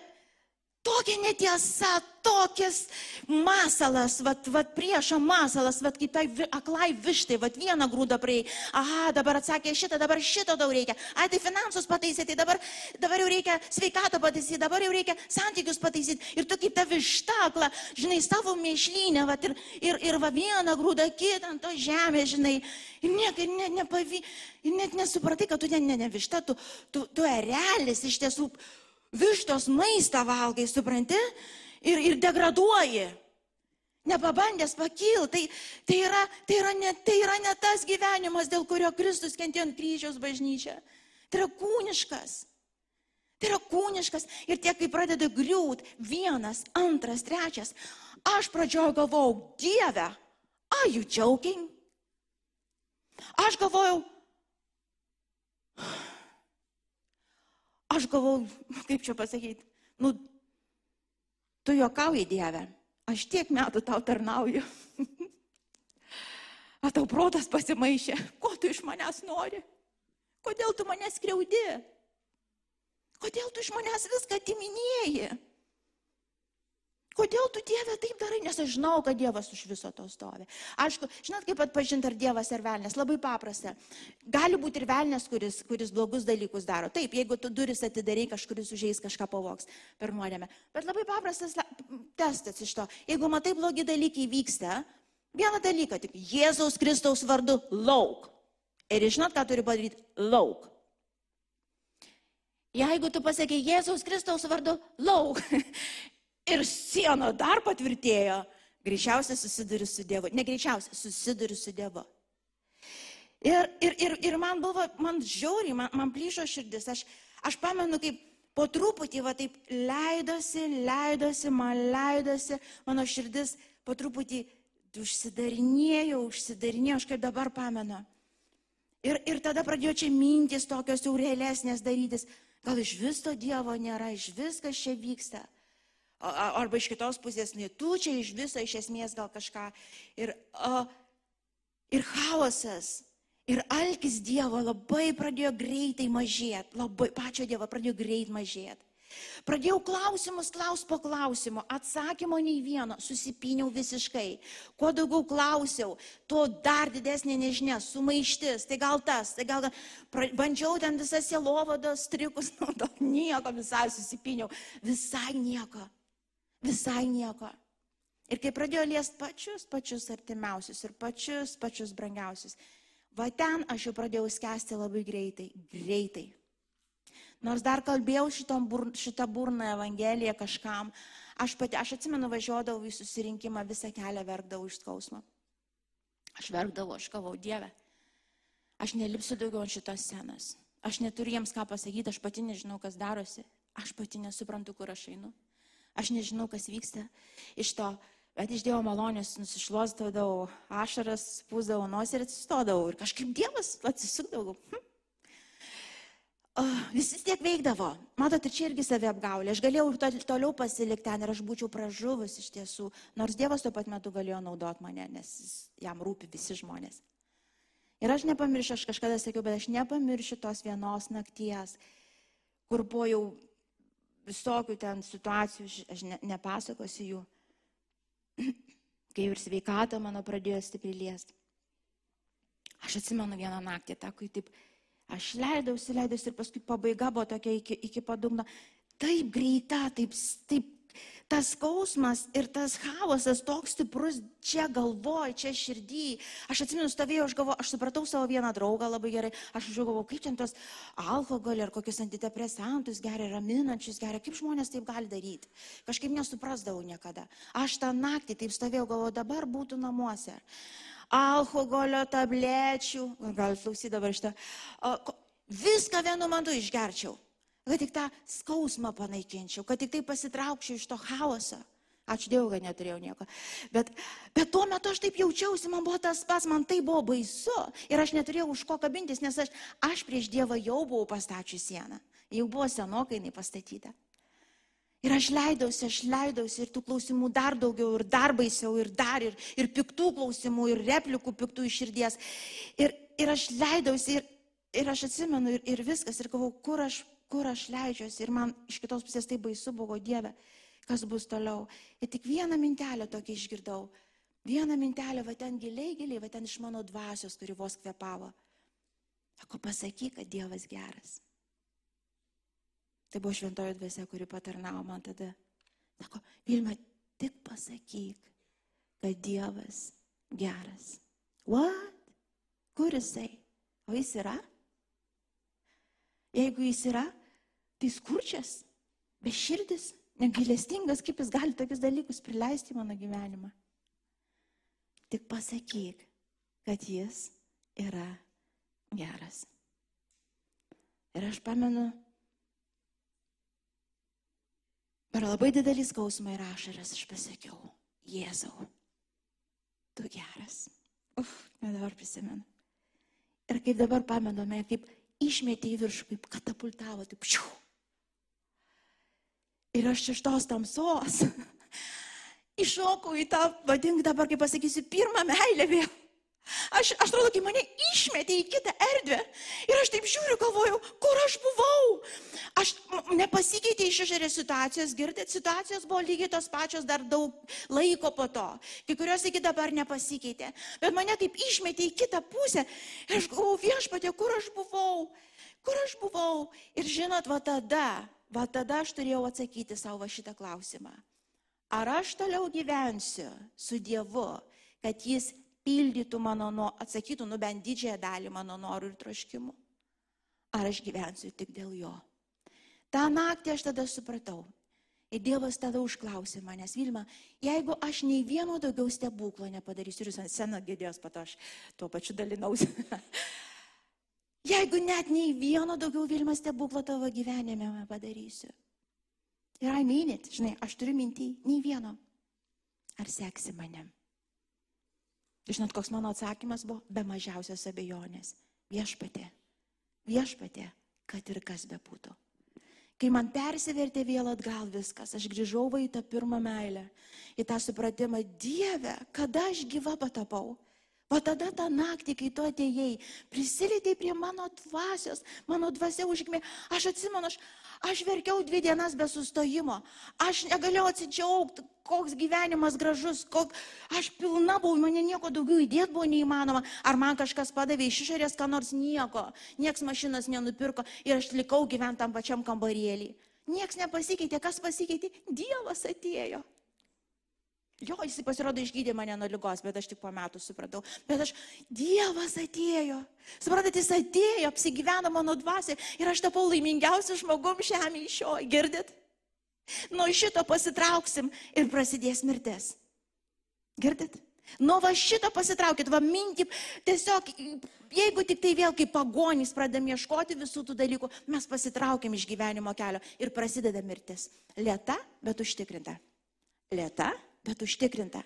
Tokia netiesa, tokias masalas, vat, vat priešo masalas, vat kaip tai aklai vištai, vat vieną grūdą prie. Aha, dabar atsakė šitą, dabar šito daug reikia. Ai, tai finansus pataisyti, tai dabar, dabar jau reikia sveikatą pataisyti, dabar jau reikia santykius pataisyti. Ir tu kaip ta višta akla, žinai, savo mėšlynę, vat, ir, ir, ir va vieną grūdą kitą ant to žemė, žinai. Ir niekai ne, nepavy, ir net nesupratai, kad tu ne, ne, ne višta, tu, tu, tu erelis iš tiesų vištos maistą valgai, supranti, ir, ir degraduoji. Nepabandęs pakilti, tai, tai, yra, tai, yra ne, tai yra ne tas gyvenimas, dėl kurio Kristus kentėjo ant kryžiaus bažnyčia. Tai yra kūniškas. Tai yra kūniškas. Ir tie, kai pradeda griūt, vienas, antras, trečias, aš pradžioju galvojau, Dieve, are you joking? Aš galvojau, Aš galvau, kaip čia pasakyti, nu, tu juokauji Dieve, aš tiek metų tau tarnauju. [LAUGHS] A tau protas pasimaišė, ko tu iš manęs nori? Kodėl tu manęs skriaudi? Kodėl tu iš manęs viską atiminėjai? Kodėl tu Dieve taip darai? Nes aš žinau, kad Dievas už viso to stovi. Aišku, žinot, kaip atpažinti, ar Dievas ar velnės? Labai paprasta. Gali būti ir velnės, kuris, kuris blogus dalykus daro. Taip, jeigu tu duris atidarai, kažkuris užeis kažką pavoks per nuodėmę. Bet labai paprastas testas iš to. Jeigu matai blogi dalykai vyksta, vieną dalyką tik Jėzaus Kristaus vardu lauk. Ir žinot, ką turi padaryti? Lauk. Jeigu tu pasakai Jėzaus Kristaus vardu lauk [LAUGHS] ir siena dar patvirtėjo, greičiausiai susiduri su Dievu. Negreičiausiai, susiduri su Dievu. Ir, ir, ir, ir man buvo, man žiauriai, man, man plyšo širdis. Aš, aš pamenu, kaip po truputį, va taip leidosi, leidosi, man leidosi, mano širdis po truputį užsidarinėjo, užsidarinėjo, aš kaip dabar pamenu. Ir, ir tada pradėjo čia mintis tokios jau realesnės darytis. Gal iš vis to Dievo nėra, iš viskas čia vyksta. Arba iš kitos pusės, ne tu čia iš viso iš esmės gal kažką. Ir, o, ir chaosas, ir alkis Dievo labai pradėjo greitai mažėti, labai pačio Dievo pradėjo greit mažėti. Pradėjau klausimus, klaus po klausimo, atsakymo nei vieno, susipiniau visiškai. Kuo daugiau klausiau, tuo dar didesnė nežinia, sumaištis, tai gal tas, tai gal... Bandžiau ten visas selovados trikus, nu, [LAUGHS] nieko visai susipiniau, visai nieko visai nieko. Ir kai pradėjo liest pačius, pačius artimiausius ir pačius, pačius brangiausius, va ten aš jau pradėjau skęsti labai greitai, greitai. Nors dar kalbėjau šitom, bur, šitą burną Evangeliją kažkam, aš pati, aš atsimenu, važiuodavau į susirinkimą, visą kelią verkdavau iš skausmo. Aš verkdavau, aš kavau, Dieve, aš nelipsiu daugiau ant šitos scenos. Aš neturiu jiems ką pasakyti, aš pati nežinau, kas darosi, aš pati nesuprantu, kur aš einu. Aš nežinau, kas vyksta iš to, bet iš Dievo malonės nusišluostodavau ašaras, pūsdavau nosį ir atsistodavau. Ir kažkaip Dievas atsisukdavau. Hm. Uh, vis tiek veikdavo. Matote, čia irgi savi apgaulė. Aš galėjau to, toliau pasilikti ten ir aš būčiau pražuvus iš tiesų. Nors Dievas tuo pat metu galėjo naudot mane, nes jam rūpi visi žmonės. Ir aš nepamiršiu, aš kažkada sakiau, bet aš nepamiršiu tos vienos nakties, kur buvo jau visokių ten situacijų, aš ne, nepasakosiu jų, [CLEARS THROAT] kai ir sveikata mano pradėjo stipriai liesti. Aš atsimenu vieną naktį, tą, kai taip, aš leidausi, leidausi ir paskui pabaiga buvo tokia iki, iki padugno, taip greita, taip, taip tas skausmas ir tas chaosas toks stiprus čia galvoj, čia širdį. Aš atsimenu, stovėjau, aš galvoju, aš supratau savo vieną draugą labai gerai, aš žiūrėjau, kaip ten tos alkoholį ar kokius antidepresantus geria, raminančius geria, kaip žmonės taip gali daryti. Kažkaip nesuprasdavau niekada. Aš tą naktį taip stovėjau, galvoju, dabar būtų namuose. Alkoholio tablečių, gal klausy dabar šitą, viską vienu metu išgerčiau kad tik tą skausmą panaikinčiau, kad tik tai pasitraukčiau iš to chaoso. Ačiū Dievui, kad neturėjau nieko. Bet, bet tuo metu aš taip jaučiausi, man buvo tas pats, man tai buvo baisu. Ir aš neturėjau už ko kabintis, nes aš, aš prieš Dievą jau buvau pastačius sieną. Jau buvo senokai jinai pastatyta. Ir aš leidausi, aš leidausi ir tų klausimų dar daugiau, ir dar baisiau, ir dar, ir, ir piktų klausimų, ir replikų piktų iš širdies. Ir, ir aš leidausi, ir, ir aš atsimenu, ir, ir viskas, ir galvau, kur aš kur aš leidžiuosi. Ir man iš kitos pusės tai baisu buvo Dieve. kas bus toliau. Ir tik vieną mintelę tokį išgirdau. Vieną mintelę, va ten giliai, giliai, va ten iš mano dvasios, kuri vos kvepavo. Sako, pasakyk, kad Dievas geras. Tai buvo šventoji dvasia, kuri patarnavo man tada. Sako, Vilma, tik pasakyk, kad Dievas geras. What? Kur jisai? O jis yra? Jeigu jis yra, tai skurčias, beširdis, negailestingas, kaip jis gali tokius dalykus prileisti į mano gyvenimą. Tik pasakyk, kad jis yra geras. Ir aš pamenu, per labai didelį skausmą ir ašaras aš pasakiau, Jėzau, tu geras. Uf, dabar prisimenu. Ir kaip dabar pamenu, mane kaip išmetė į viršų, kaip katapultavo, taip šių. Ir aš iš tos tamsos [LAUGHS] iššokau į tą, vadink dabar, kaip pasakysiu, pirmą meilę vėl. Aš, aš atrodo, kai mane išmetė į kitą erdvę ir aš taip žiūriu, galvoju, kur aš buvau. Aš nepasikeitė iš išorės situacijos, girdėt, situacijos buvo lygiai tos pačios dar daug laiko po to. Kai kurios iki dabar nepasikeitė. Bet mane taip išmetė į kitą pusę ir aš galvoju, viešpatė, kur aš buvau, kur aš buvau. Ir žinot, va tada, va tada aš turėjau atsakyti savo šitą klausimą. Ar aš toliau gyvensiu su Dievu, kad Jis pildytų mano, atsakytų nu bent didžiąją dalį mano norų ir troškimų. Ar aš gyvensiu tik dėl jo. Ta naktį aš tada supratau. Ir Dievas tada užklausė manęs, Vilma, jeigu aš nei vieno daugiau stebuklo nepadarysiu, ir jūs ant sceną gėdėjos, pat aš tuo pačiu dalinausi. [LAUGHS] jeigu net nei vieno daugiau Vilma stebuklo tavo gyvenime padarysiu. Ir I mean it, žinai, aš turiu mintį, nei vieno. Ar seksi manim? Žinot, koks mano atsakymas buvo? Be mažiausios abejonės. Viešpatė. Viešpatė, kad ir kas bebūtų. Kai man persivertė vėl atgal viskas, aš grįžau į tą pirmą meilę, į tą supratimą, Dieve, kada aš gyva patapau. O tada tą naktį, kai tu atėjai, prisilietėjai prie mano dvasios, mano dvasia užgimė. Aš atsimenu, aš, aš verkiau dvi dienas be sustojimo. Aš negalėjau atsidžiaugti, koks gyvenimas gražus, kok... aš pilna buvau, mane nieko daugiau įdėti buvo neįmanoma. Ar man kažkas padavė iš išorės, ką nors nieko. Niekas mašinas nenupirko ir aš likau gyventi tam pačiam kambarėlį. Niekas nepasikeitė, kas pasikeitė? Dievas atėjo. Jo, jis pasirodo išgydė mane nuo lygos, bet aš tik po metų supratau. Bet aš, Dievas atėjo. Suprantate, jis atėjo, apsigyveno mano dvasia ir aš tapau laimingiausiu žmogum žemėje iš šio. Girdit? Nuo šito pasitrauksim ir prasidės mirtis. Girdit? Nuo va šito pasitraukit, va minti, tiesiog, jeigu tik tai vėl kaip pagonys pradėm ieškoti visų tų dalykų, mes pasitraukiam iš gyvenimo kelio ir prasideda mirtis. Lieta, bet užtikrinta. Lieta, bet užtikrinta.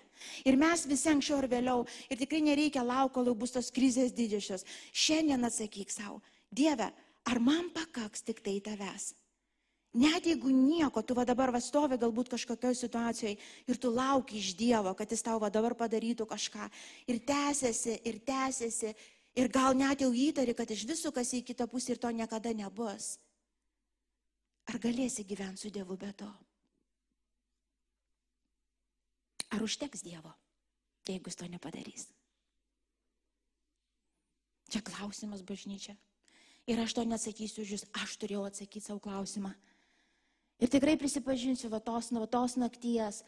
Ir mes visi anksčiau ar vėliau, ir tikrai nereikia laukti, kol bus tos krizės didžiosios. Šiandien atsakyk savo, Dieve, ar man pakaks tik tai tavęs? Net jeigu nieko, tu va dabar va stovi galbūt kažkokioje situacijoje ir tu lauki iš Dievo, kad jis tau va dabar padarytų kažką ir tęsiasi, ir tęsiasi, ir gal net jau įtari, kad iš visų kas į kitą pusę ir to niekada nebus. Ar galėsi gyventi su Dievu be to? Ar užteks Dievo, jeigu jis to nepadarys? Čia klausimas bažnyčia. Ir aš to neatsakysiu už jūs, aš turėjau atsakyti savo klausimą. Ir tikrai prisipažinsiu, va tos, va tos nakties,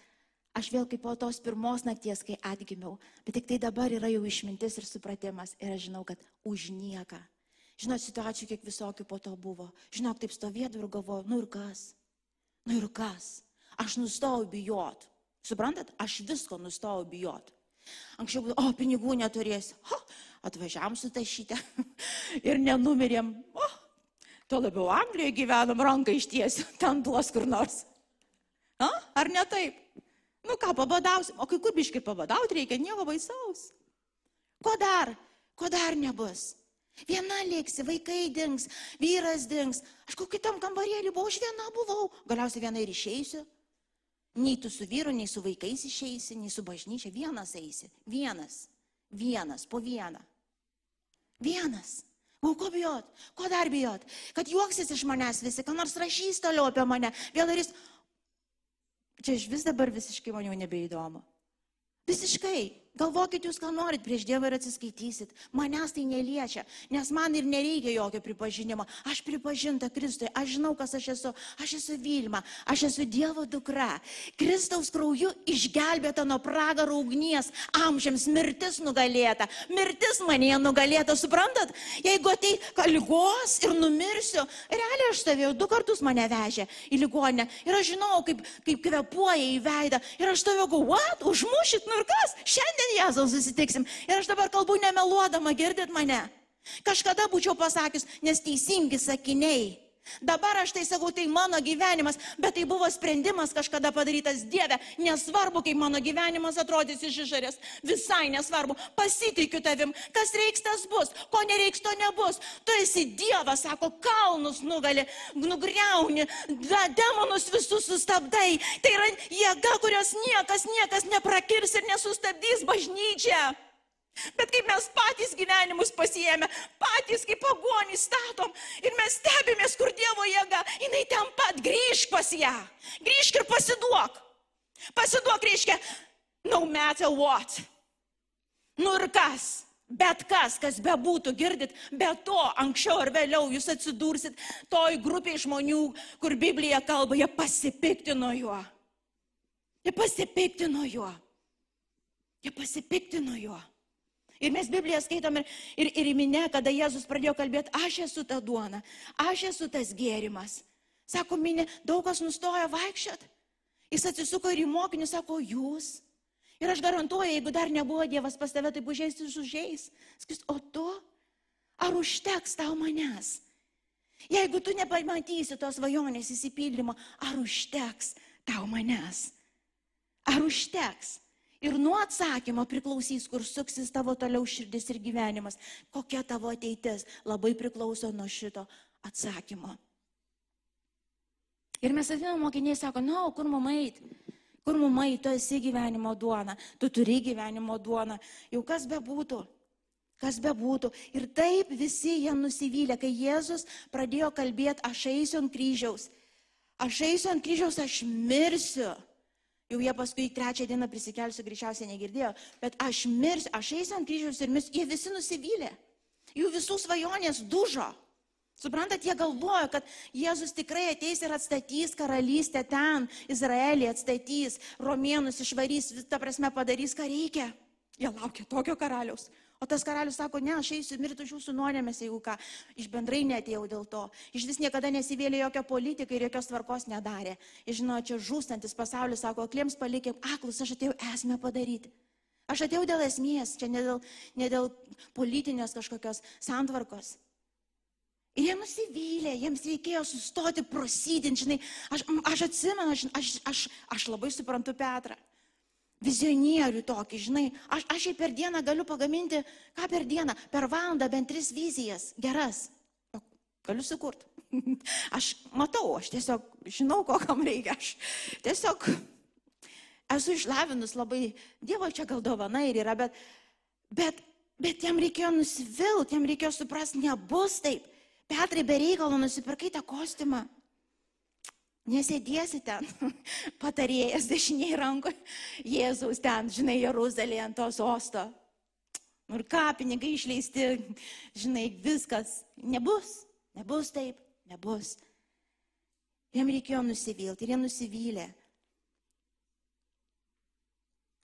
aš vėl kaip po tos pirmos nakties, kai atgimiau, bet tik tai dabar yra jau išmintis ir supratimas ir aš žinau, kad už nieką. Žinot, situacijų kiek visokių po to buvo. Žinok, taip stovėdavau ir galvojau, nu ir kas? Nu ir kas? Aš nustojau bijot. Suprantat, aš visko nustojau bijot. Anksčiau, o pinigų neturėsiu. O, atvažiavam su tašyte [LAUGHS] ir nenumirėm. O, tuo labiau Anglijoje gyvenam, ranką ištiesiu, [LAUGHS] ten duos kur nors. A, ar ne taip? Nu ką, pabadausim. O kai kur biškai pabadauti reikia, nieko baisaus. Ko dar? Ko dar nebus? Viena lėksi, vaikai dings, vyras dings. Aš kokį tam kambarėlį buvau, aš viena buvau. Galiausiai viena ir išeisiu. Nei tu su vyru, nei su vaikais išeisi, nei su bažnyčia. Vienas eisi. Vienas. Vienas. Po vieną. Vienas. O ko bijot? Ko dar bijot? Kad juoksis iš manęs visi, ką nors rašys toliau apie mane. Vėl darys. Čia iš vis dabar visiškai man jau nebeįdomu. Visiškai. Galvokit jūs, ką norit, prieš Dievą ir atsiskaitysit. Manęs tai neliečia, nes man ir nereikia jokio pripažinimo. Aš pripažinta Kristui, aš žinau, kas aš esu. Aš esu Vilma, aš esu Dievo dukra. Kristaus krauju išgelbėta nuo pragaro ugnies, amžiams mirtis nugalėta. Mirtis manėje nugalėta, suprantat? Jeigu atei lygos ir numirsiu, realiai aš stovėjau, du kartus mane vežė į ligonę ir aš žinau, kaip, kaip kvepuoja į veidą. Ir aš stovėjau, what, užmušit, nu ir kas? Šiandien šiandien Jėzaus susitiksim. Ir aš dabar kalbu nemeluodama, girdit mane. Kažkada būčiau pasakius, nes teisingi sakiniai. Dabar aš tai sakau, tai mano gyvenimas, bet tai buvo sprendimas kažkada padarytas Dieve. Nesvarbu, kaip mano gyvenimas atrodys iš išorės. Visai nesvarbu. Pasitikiu tavim. Kas reiks, tas bus. Ko nereiks, to nebus. Tu esi Dievas, sako, kalnus nugali, nugriauni, demonus visus sustabdai. Tai yra jėga, kurios niekas, niekas neprakirs ir nesustabdys bažnyčią. Bet kaip mes patys gyvenimus pasijėmė, patys kaip pagonys statom ir mes stebimės, kur Dievo jėga, jinai ten pat grįžk pas ją. Grįžk ir pasiduok. Pasiduok reiškia, no matter what. Nu ir kas? Bet kas, kas bebūtų, girdit, be to anksčiau ar vėliau jūs atsidursit toj grupiai žmonių, kur Biblija kalba, jie pasipiktino juo. Jie pasipiktino juo. Jie pasipiktino juo. Ir mes Bibliją skaitom ir, ir, ir minė, kada Jėzus pradėjo kalbėti, aš esu ta duona, aš esu tas gėrimas. Sako, minė, daug kas nustojo vaikščiot. Jis atsisuko ir į mokinį, sako, jūs. Ir aš garantuoju, jeigu dar nebuvo Dievas pas tave, tai užėjęs jis užėjęs. Sakys, o tu? Ar užteks tau manęs? Jeigu tu nepamatysi tos vajonės įsipildymo, ar užteks tau manęs? Ar užteks? Ir nuo atsakymo priklausys, kur suksis tavo toliau širdis ir gyvenimas. Kokia tavo ateitis labai priklauso nuo šito atsakymo. Ir mes atėjome mokiniai, sako, na, no, kur mum eit? Kur mum eit, tu esi gyvenimo duona, tu turi gyvenimo duoną. Jau kas bebūtų, kas bebūtų. Ir taip visi jie nusivylė, kai Jėzus pradėjo kalbėti, aš eisiu ant kryžiaus. Aš eisiu ant kryžiaus, aš mirsiu. Jau jie paskui trečią dieną prisikelsiu, greičiausiai negirdėjo, bet aš mirsiu, aš eisiu ant kryžiaus ir mirsiu, jie visi nusivylė. Jų visų svajonės dužo. Suprantat, jie galvojo, kad Jėzus tikrai ateis ir atstatys karalystę ten, Izraelį atstatys, romėnus išvarys, ta prasme padarys, ką reikia. Jie laukia tokio karaliaus. O tas karalius sako, ne, aš eisiu mirti už jūsų nuodėmės, jeigu ką. Iš bendrai netėjau dėl to. Iš vis niekada nesivėlė jokią politiką ir jokios tvarkos nedarė. Iš žino, čia žūstantis pasaulis, sako, kliems palikėm aklus, aš atėjau esmę padaryti. Aš atėjau dėl esmės, čia ne dėl, ne dėl politinės kažkokios santvarkos. Ir jie nusivylė, jiems reikėjo sustoti, prosidinti, žinai, aš, aš atsimenu, aš, aš, aš, aš labai suprantu Petrą vizionierių tokį, žinai, aš, aš jai per dieną galiu pagaminti, ką per dieną, per valandą bent tris vizijas, geras. Galiu sukurti. [LAUGHS] Aš matau, aš tiesiog žinau, ko kam reikia. Aš tiesiog esu išlavinus labai, Dievo čia gal dovana ir yra, bet, bet, bet jam reikėjo nusivilti, jam reikėjo suprasti, nebus taip. Petrai be reikalo nusipirkai tą kostiumą. Nesėdėsi ten, [LAUGHS] patarėjas dešiniai rankoje, Jėzaus ten, žinai, Jeruzalėje ant tos osto. Ir ką, pinigai išleisti, žinai, viskas. Nebus, nebus taip, nebus. Jam reikėjo nusivilti ir jie nusivylė.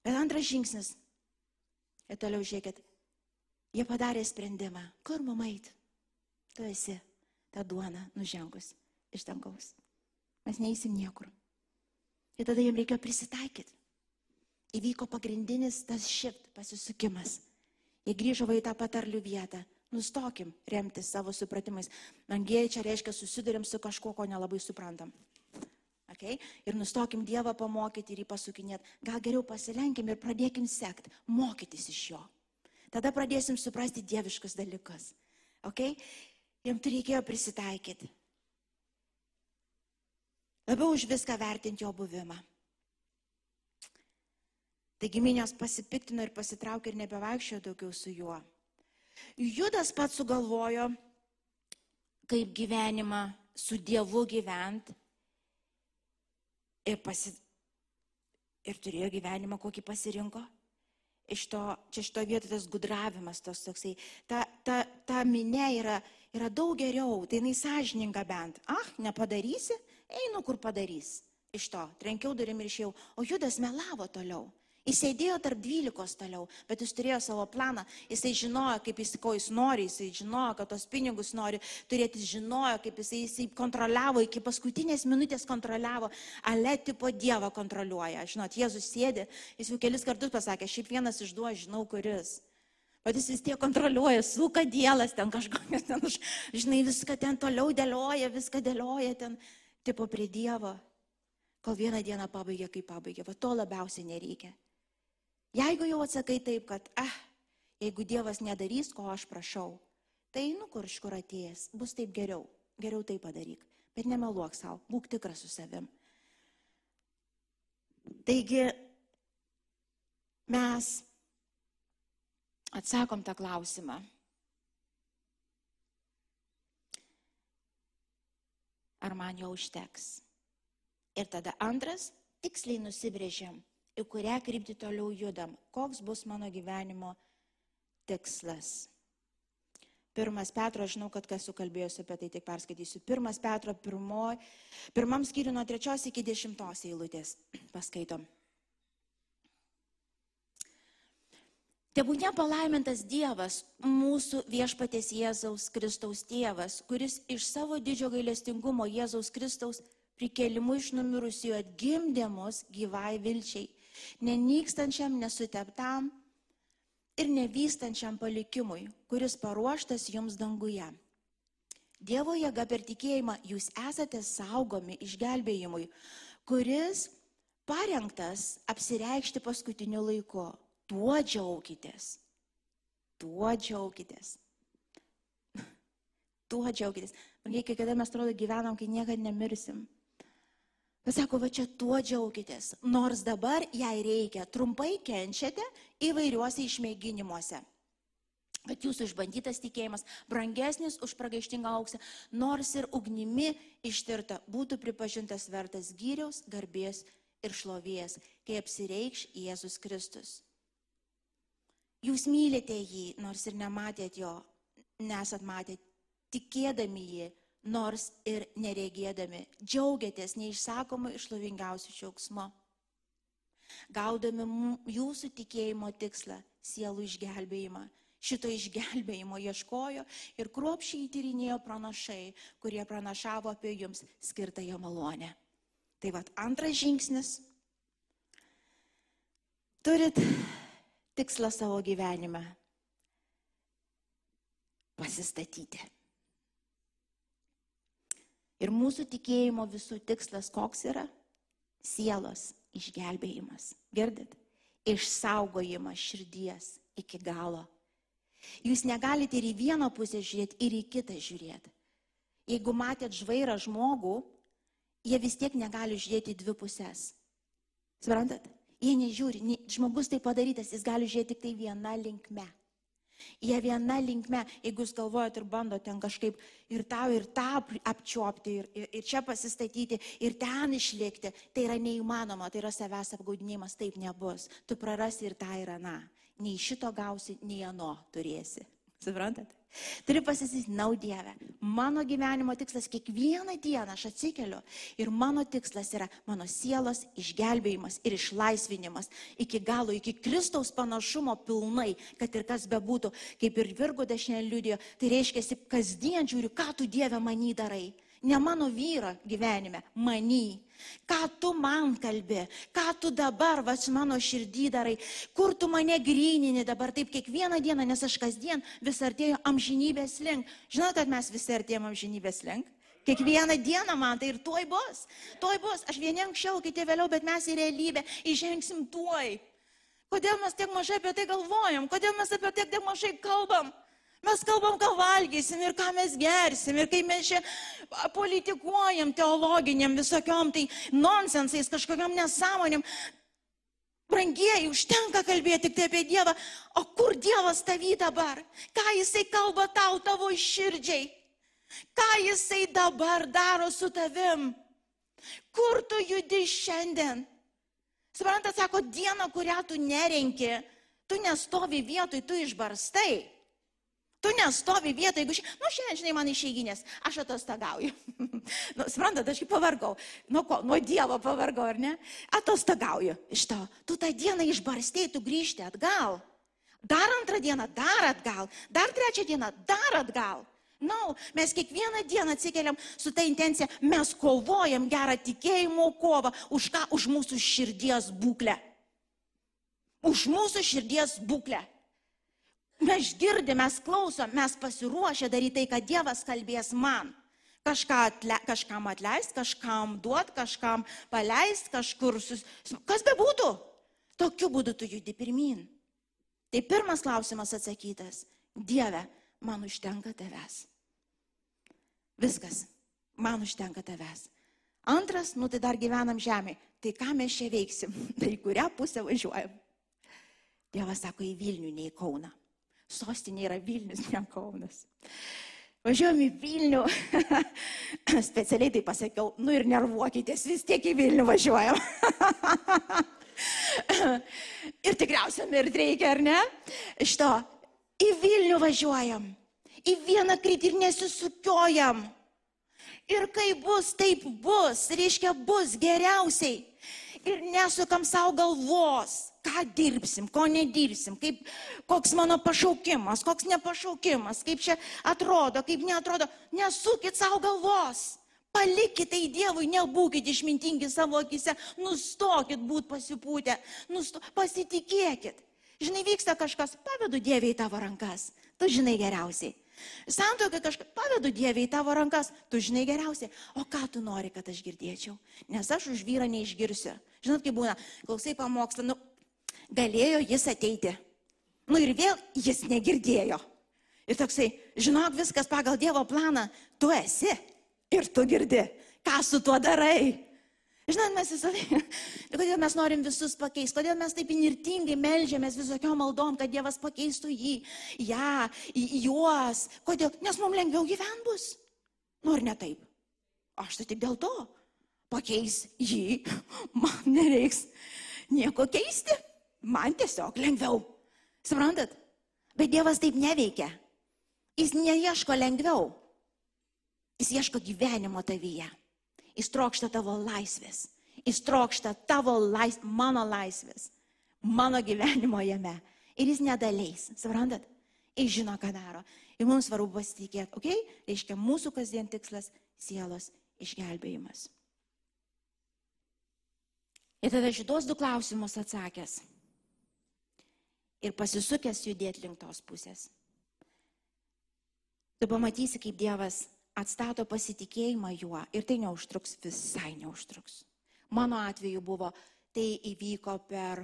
Bet antras žingsnis. Ir toliau žiūrėkit, jie padarė sprendimą. Kur mum eit? Tu esi tą duoną nužengus iš dangaus mes neįsim niekur. Ir tada jiems reikėjo prisitaikyti. Įvyko pagrindinis tas šift pasisukimas. Jie grįžo į tą patarlių vietą. Nustokim remtis savo supratimais. Angėjai čia reiškia susidurėm su kažkuo, ko nelabai suprantam. Okay? Ir nustokim Dievą pamokyti ir jį pasukinėti. Gal geriau pasilenkim ir pradėkim sekti, mokytis iš jo. Tada pradėsim suprasti dieviškus dalykus. Okay? Tai reikėjo prisitaikyti. Labiau už viską vertinti jo buvimą. Taigi minios pasipiktino ir pasitraukė ir nebevaikščiojo daugiau su juo. Judas pats sugalvojo, kaip gyvenimą su Dievu gyventi ir pasi, ir turėjo gyvenimą, kokį pasirinko. Iš to, čia šito vietoje tas gudravimas, tos toksai, ta, ta, ta minė yra, yra daug geriau, tai jinai sąžininga bent. Ah, nepadarysi, einu kur padarys. Iš to, trenkiau durim ir išėjau, o Judas melavo toliau. Jis sėdėjo tarp dvylikos toliau, bet jis turėjo savo planą, jisai žinojo, kaip jis, ko jis nori, jisai žinojo, kad tos pinigus nori turėti, jis žinojo, kaip jisai, jisai kontroliavo, iki paskutinės minutės kontroliavo, ale tipo Dievą kontroliuoja. Žinot, Jėzus sėdė, jis jau kelis kartus pasakė, šiaip vienas iš duo, žinau kuris. Bet jis vis tiek kontroliuoja, suka dėlas ten kažkokias, ten, žinai, viską ten toliau dėlioja, viską dėlioja ten, tipo prie Dievo. Kol vieną dieną pabaigė, kaip pabaigė. Va to labiausiai nereikia. Jeigu jau atsakai taip, kad, ah, jeigu Dievas nedarys, ko aš prašau, tai nu kur iš kur atėjęs, bus taip geriau, geriau tai padaryk, bet nemeluok savo, būk tikras su savim. Taigi mes atsakom tą klausimą. Ar man jo užteks? Ir tada antras, tiksliai nusibrėžiam, į kurią kryptį toliau judam, koks bus mano gyvenimo tikslas. Pirmas Petro, aš žinau, kad kas sukalbėjusi apie tai, tik perskaitysiu. Pirmas Petro, pirmoj, pirmam skyriui nuo trečios iki dešimtos eilutės. Paskaitom. Tebūnė palaimintas Dievas, mūsų viešpatės Jėzaus Kristaus tėvas, kuris iš savo didžio gailestingumo Jėzaus Kristaus prikėlimu iš numirusių atgimdė mus gyvai vilčiai nenykstančiam, nesuteptam ir nevystančiam palikimui, kuris paruoštas jums danguje. Dievo jėga per tikėjimą jūs esate saugomi išgelbėjimui, kuris parengtas apsireikšti paskutiniu laiku. Tuo džiaukitės. Tuo džiaukitės. [LAUGHS] Tuo džiaukitės. Man reikia, kada mes atrodo gyvenam, kai niekada nemirsim. Bet sako, va čia tuo džiaukitės, nors dabar jai reikia, trumpai kenčiate įvairiuose išmėginimuose. Kad jūsų išbandytas tikėjimas, brangesnis už pragaištingą auksą, nors ir ugnimi ištirta, būtų pripažintas vertas gyriaus, garbės ir šlovės, kai apsireikš Jėzus Kristus. Jūs mylite jį, nors ir nematėt jo, nesat matę, tikėdami jį, nors ir neregėdami, džiaugiatės neišsakomai išlovingiausių džiaugsmo. Gaudami jūsų tikėjimo tikslą, sielų išgelbėjimą. Šito išgelbėjimo ieškojo ir kruopšiai įtyrinėjo pranašai, kurie pranašavo apie jums skirtąją malonę. Tai vad antras žingsnis. Turit tikslą savo gyvenime. Pasistatyti. Ir mūsų tikėjimo visų tikslas koks yra? Sielos išgelbėjimas. Girdit? Išsaugojimas širdies iki galo. Jūs negalite ir į vieną pusę žiūrėti, ir į kitą žiūrėti. Jeigu matėt žvairą žmogų, jie vis tiek negali žiūrėti į dvi pusės. Suprantat? Jie nežiūri, žmogus tai padarytas, jis gali žiūrėti tik tai viena linkme. Jie viena linkme, jeigu jūs galvojat ir bandot ten kažkaip ir tau, ir tą apčiopti, ir, ir, ir čia pasistatyti, ir ten išlikti, tai yra neįmanoma, tai yra savęs apgaudinimas, taip nebus. Tu prarasi ir tą, ir aną. Nei šito gausi, nei ano turėsi. Suprantat? Turi pasisakyti, nau Dieve, mano gyvenimo tikslas kiekvieną dieną aš atsikeliu ir mano tikslas yra mano sielos išgelbėjimas ir išlaisvinimas iki galo, iki Kristaus panašumo pilnai, kad ir kas bebūtų, kaip ir Virgo dešinė liudijo, tai reiškia, kasdien žiūriu, ką tu Dieve many darai. Ne mano vyro gyvenime, many. Ką tu man kalbė, ką tu dabar, va, mano širdį darai, kur tu mane grynini dabar taip kiekvieną dieną, nes aš kasdien vis artėju amžinybės link. Žinau, kad mes visi artėjom amžinybės link. Kiekvieną dieną man tai ir tuoj bus. Tuoj bus. Aš vieni anksčiau, kiti vėliau, bet mes į realybę įžengsim tuoj. Kodėl mes tiek mažai apie tai galvojam? Kodėl mes apie tai tiek mažai kalbam? Mes kalbam, ką valgysim ir ką mes gersim ir kai mes čia politikuojam teologiniam visokiom tai nonsensais, kažkokiam nesąmonėm. Brangieji, užtenka kalbėti tik tai apie Dievą. O kur Dievas tavy dabar? Ką Jisai kalba tau tavo širdžiai? Ką Jisai dabar daro su tavim? Kur tu judi šiandien? Suprantat, sako, diena, kurią tu nerenki, tu nestovi vietoj, tu išbarstai. Tu nestovi vietoj, jeigu, ši... nu, šiandien, žinai, man išeiginės, aš atostagauju. [LAUGHS] nu, suprantat, aš kaip pavargau. Nuo ko? Nuo Dievo pavargau, ar ne? Atostagauju iš to. Tu tą dieną išbarstėjai, tu grįžti atgal. Dar antrą dieną, dar atgal. Dar trečią dieną, dar atgal. Na, no, mes kiekvieną dieną atsikeliam su ta intencija, mes kovojam gerą tikėjimo kovą už ką? Už mūsų širdies būklę. Už mūsų širdies būklę. Mes girdim, mes klausom, mes pasiruošę daryti tai, ką Dievas kalbės man. Kažką atle, kažkam atleist, kažkam duot, kažkam paleist, kažkur sus... Kas be būtų? Tokiu būdu tu judi pirmin. Tai pirmas klausimas atsakytas. Dieve, man užtenka tavęs. Viskas, man užtenka tavęs. Antras, nu tai dar gyvenam žemėje. Tai ką mes čia veiksim? [LAUGHS] Tai kurią pusę važiuojam? Dievas sako į Vilnių, ne į Kauną. Sostinė yra Vilnius, ne Kaunas. Važiuojam į Vilnių. [LAUGHS] Specialiai tai pasakiau, nu ir nervuokitės, vis tiek į Vilnių važiuojam. [LAUGHS] ir tikriausiai mirt reikia, ar ne? Iš to, į Vilnių važiuojam. Į vieną kryptį ir nesisukiojam. Ir kai bus, taip bus, reiškia bus geriausiai. Ir nesukam savo galvos, ką dirbsim, ko nedirbsim, kaip, koks mano pašaukimas, koks nepašaukimas, kaip čia atrodo, kaip neatrodo. Nesukit savo galvos. Palikite tai Dievui, nebūkite išmintingi savo akise, nustokit būti pasipūtę, nusto, pasitikėkit. Žinai, vyksta kažkas, pavedu Dievui į tavo rankas, tu žinai geriausiai. Santokai kažką pavedu Dievui į tavo rankas, tu žinai geriausiai, o ką tu nori, kad aš girdėčiau, nes aš už vyrą neišgirsiu. Žinot, kaip būna, klausai pamokslą, nu, galėjo jis ateiti. Nu ir vėl jis negirdėjo. Ir toksai, žinok, viskas pagal Dievo planą, tu esi ir tu girdi, ką su tuo darai. Žinot, mes visą laiką, [LAUGHS] kodėl mes norim visus pakeisti, kodėl mes taip inirtingai melžiamės visokiom maldom, kad Dievas pakeistų jį, ją, juos. Kodėl? Nes mums lengviau gyventi bus. Nu ar ne taip? Aš tai tik dėl to. Pakeis jį, man nereiks nieko keisti. Man tiesiog lengviau. Suprantat? Bet Dievas taip neveikia. Jis neieško lengviau. Jis ieško gyvenimo tavyje. Jis trokšta tavo laisvės. Jis trokšta tavo lais, mano laisvės, mano gyvenimo jame. Ir jis nedaleis, suprantat? Jis žino, ką daro. Ir mums svarbu pasitikėti, okei? Okay? Reiškia, mūsų kasdien tikslas - sielos išgelbėjimas. Ir tada šitos du klausimus atsakęs ir pasisukęs judėti link tos pusės. Tu pamatysi, kaip Dievas atstato pasitikėjimą juo ir tai neužtruks, visai neužtruks. Mano atveju buvo, tai įvyko per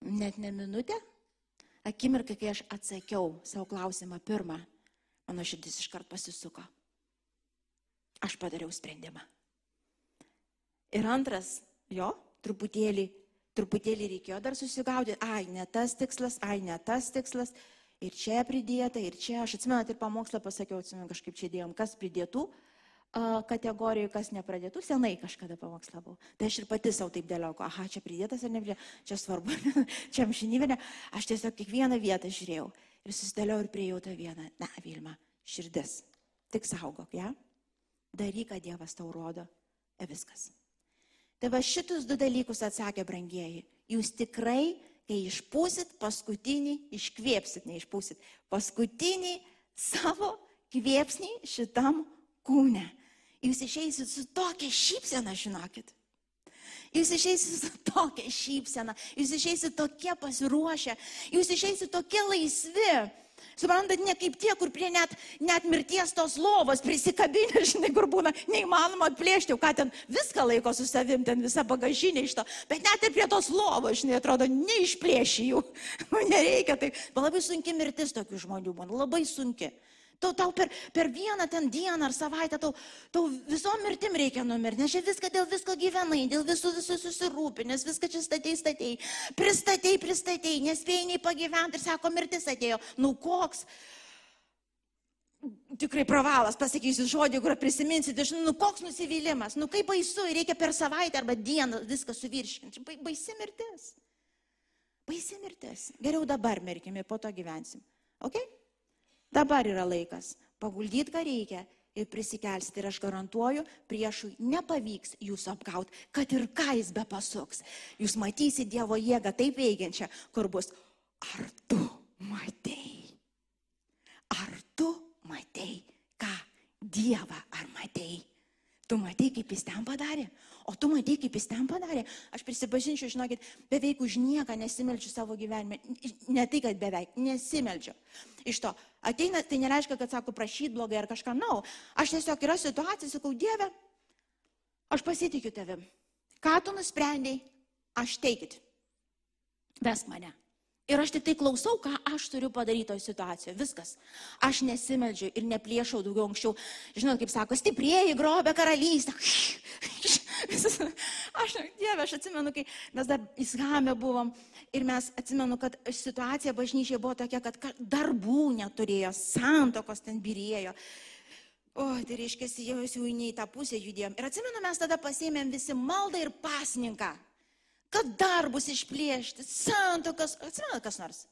net ne minutę, akimirką, kai aš atsakiau savo klausimą pirmą, mano širdis iškart pasisuko. Aš padariau sprendimą. Ir antras, jo, truputėlį, truputėlį reikėjo dar susigaudyti, ai, ne tas tikslas, ai, ne tas tikslas, ir čia pridėta, ir čia, aš atsimenu, ir pamokslą pasakiau, atsimenu, kažkaip čia dėjom, kas pridėtų kategorijų, kas nepradėtų, senai kažkada pamokslavau. Tai aš ir pati savo taip dėliau, aha, čia pridėtas ar nepridėtas, čia svarbu, [LAUGHS] čia amžinybė, aš tiesiog kiekvieną vietą žiūrėjau ir susidėliau ir prieėjau tą vieną, na, Vilma, širdis, tik saugok ją, ja? daryk, ką Dievas tau rodo, ir viskas. Tai va šitus du dalykus atsakė brangieji, jūs tikrai kai išpūsit paskutinį, iškvėpsit, neišpūsit, paskutinį savo kvėpsnį šitam kūne. Jūs išeisit su tokia šypsena, žinokit. Jūs išeisit su tokia šypsena, jūs išeisit tokie pasiruošę, jūs išeisit tokie laisvi. Suprantat, ne kaip tie, kur prie net, net mirties tos lovos prisikabinė, [LAUGHS] žinai, kur būna neįmanoma atplėšti, ką ten viską laiko su savim, ten visa bagažinė iš to. Bet net ir prie tos lovos, žinai, atrodo, neišplėši jų. Nu, [LAUGHS] nereikia tai. Labai sunki mirtis tokių žmonių būna, labai sunki. Tau, tau per, per vieną ten dieną ar savaitę tau, tau visom mirtim reikia numirti, nes čia viską dėl visko gyvenai, dėl visų visų susirūpinęs, viską čia statei, statei, pristatei, pristatei, nespėjai nei pagyventi ir sako, mirtis atėjo. Nu koks? tikrai pravalas, pasakysiu žodį, kur prisiminsit, iš, nu koks nusivylimas, nu kaip baisu, reikia per savaitę arba dieną viską suvirškinti. Ba, baisi mirtis. Baisi mirtis. Geriau dabar mirkime, po to gyvensim. Ok? Dabar yra laikas. Paguldyti, ką reikia ir prisikelsite. Ir aš garantuoju, priešui nepavyks jūsų apgauti, kad ir ką jis be pasuks. Jūs matysite Dievo jėgą taip veikiančią, kur bus, ar tu matei? Ar tu matei ką? Dievą ar matei? Tu matei, kaip jis ten padarė? O tu matei, kaip jis ten padarė? Aš prisipažinčiau, žinokit, beveik už nieką nesimeldžiu savo gyvenime. Ne tai, kad beveik, nesimeldžiu. Iš to ateina, tai nereiškia, kad sako prašyt blogai ar kažką, na, no. aš tiesiog yra situacija, sakau, Dieve, aš pasitikiu tavim. Ką tu nusprendėjai, aš teikit. Vesk mane. Ir aš tik tai klausau, ką aš turiu padaryti toje situacijoje. Viskas. Aš nesimeldžiu ir nepliešau daugiau anksčiau. Žinot, kaip sako, stiprieji grobė karalystę. [LAUGHS] Aš, dieve, aš atsimenu, kai mes dar įshamė buvom ir mes atsimenu, kad situacija bažnyčiai buvo tokia, kad darbų neturėjo, santokos ten birėjo. O, tai reiškia, jau jau į tą pusę judėjom. Ir atsimenu, mes tada pasėmėm visi maldą ir pasninką kad darbus išplėšti, santokas, atsimenat kas nors?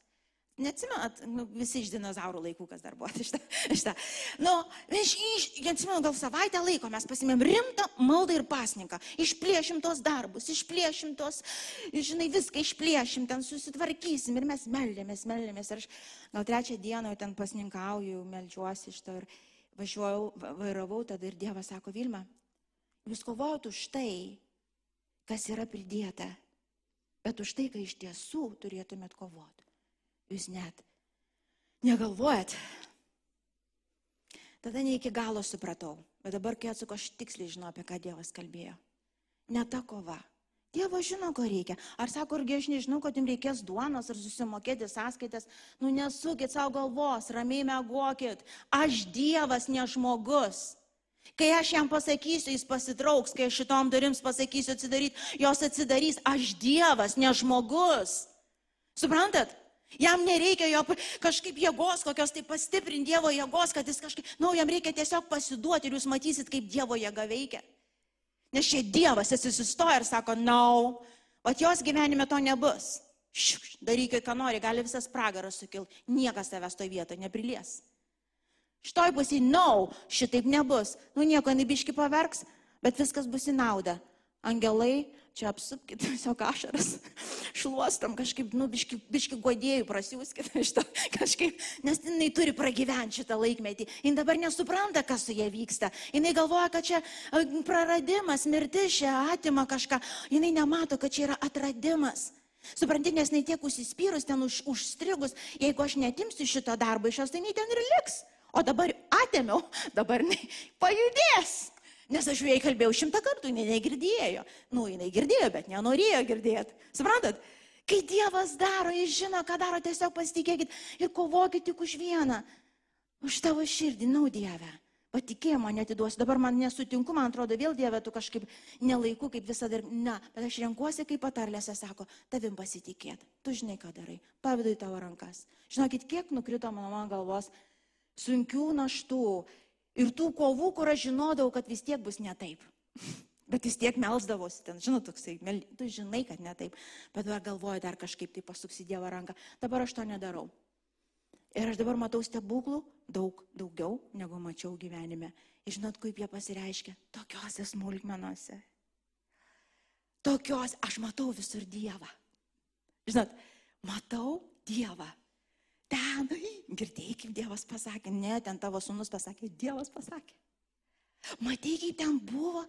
Neatsimenat, nu, visi iš dinozaurų laikų, kas dar buvo šitą. šitą. Nu, iš, iš, atsimenu, gal savaitę laiko mes pasimėm rimtą maldą ir pasninką. Išplėšim tos darbus, išplėšim tos, žinai, viską išplėšim, ten susitvarkysim ir mes meldėmės, meldėmės. Ir aš gal trečią dieną jau ten pasninkauju, melžiuosi iš to ir važiuoju, vairavau tada ir Dievas sako, Vilma, jūs kovojate už tai, kas yra pridėta Bet už tai, ką iš tiesų turėtumėt kovoti. Jūs net negalvojat. Tada ne iki galo supratau. Bet dabar, kai atsuko, aš tiksliai žinau, apie ką Dievas kalbėjo. Ne ta kova. Dievas žino, ko reikia. Ar sako, argi aš nežinau, kad jums reikės duonos ar susimokėti sąskaitas. Nu nesukit savo galvos, ramiai mėgokit. Aš Dievas, ne žmogus. Kai aš jam pasakysiu, jis pasitrauks, kai aš šitom durims pasakysiu atsidaryti, jos atsidarys. Aš Dievas, ne žmogus. Suprantat? Jam nereikia jo kažkaip jėgos, kokios tai pastiprinti Dievo jėgos, kad jis kažkaip, na, nu, jam reikia tiesiog pasiduoti ir jūs matysit, kaip Dievo jėga veikia. Nes čia Dievas atsisustoja ir sako, na, no, o jos gyvenime to nebus. Šiuk, darykit, ką nori, gali visas pragaras sukilti, niekas tavęs to vietoje neprilies. Šitoj pusėje, no, šitaip nebus. Nu nieko, nebiški paverks, bet viskas bus į naudą. Angelai, čia apsupkit [LAUGHS] tiesiog ašaras, šluostam kažkaip, nu, biški, biški godėjų prasiūskit to [LAUGHS] kažkaip, nes jinai turi pragyventi šitą laikmetį. Jis dabar nesupranta, kas su jie vyksta. Jis galvoja, kad čia praradimas, mirtis čia atima kažką. Jis nemato, kad čia yra atradimas. Supranti, nes ne tiek užsispyrus, ten už, užstrigus, jeigu aš netimsiu šito darbo iš jos, tai nei ten ir liks. O dabar atėmiau, [LAUGHS] dabar jinai pajudės. Nes aš jai kalbėjau šimtą kartų, jinai negirdėjo. Nu, jinai girdėjo, bet nenorėjo girdėti. Suprantat? Kai Dievas daro, jis žino, ką daro, tiesiog pasitikėkit ir kovokit tik už vieną. Už tavo širdį, nau Dieve. Patikėjimo netiduosiu. Dabar man nesutinku, man atrodo, vėl Dieve, tu kažkaip nelaiku, kaip visada. Ne, bet aš renkuosi, kaip patarlėse sako, tavim pasitikėt. Tu žinai, ką darai. Pavidu į tavo rankas. Žinokit, kiek nukrito mano man galvos sunkių naštų ir tų kovų, kur aš žinodavau, kad vis tiek bus ne taip. [LAUGHS] Bet vis tiek melsdavosi ten, žinot, toksai, mel, tu žinai, kad ne taip, bet dabar galvoju dar kažkaip tai pasuksi Dievo ranką. Dabar aš to nedarau. Ir aš dabar matau stebuklų daug daugiau, negu mačiau gyvenime. Ir žinot, kaip jie pasireiškia? Tokiose smulkmenuose. Tokios, aš matau visur Dievą. Žinot, matau Dievą ten, girdėjai, kaip Dievas pasakė, ne, ten tavo sunus pasakė, Dievas pasakė. Matei, kaip ten buvo,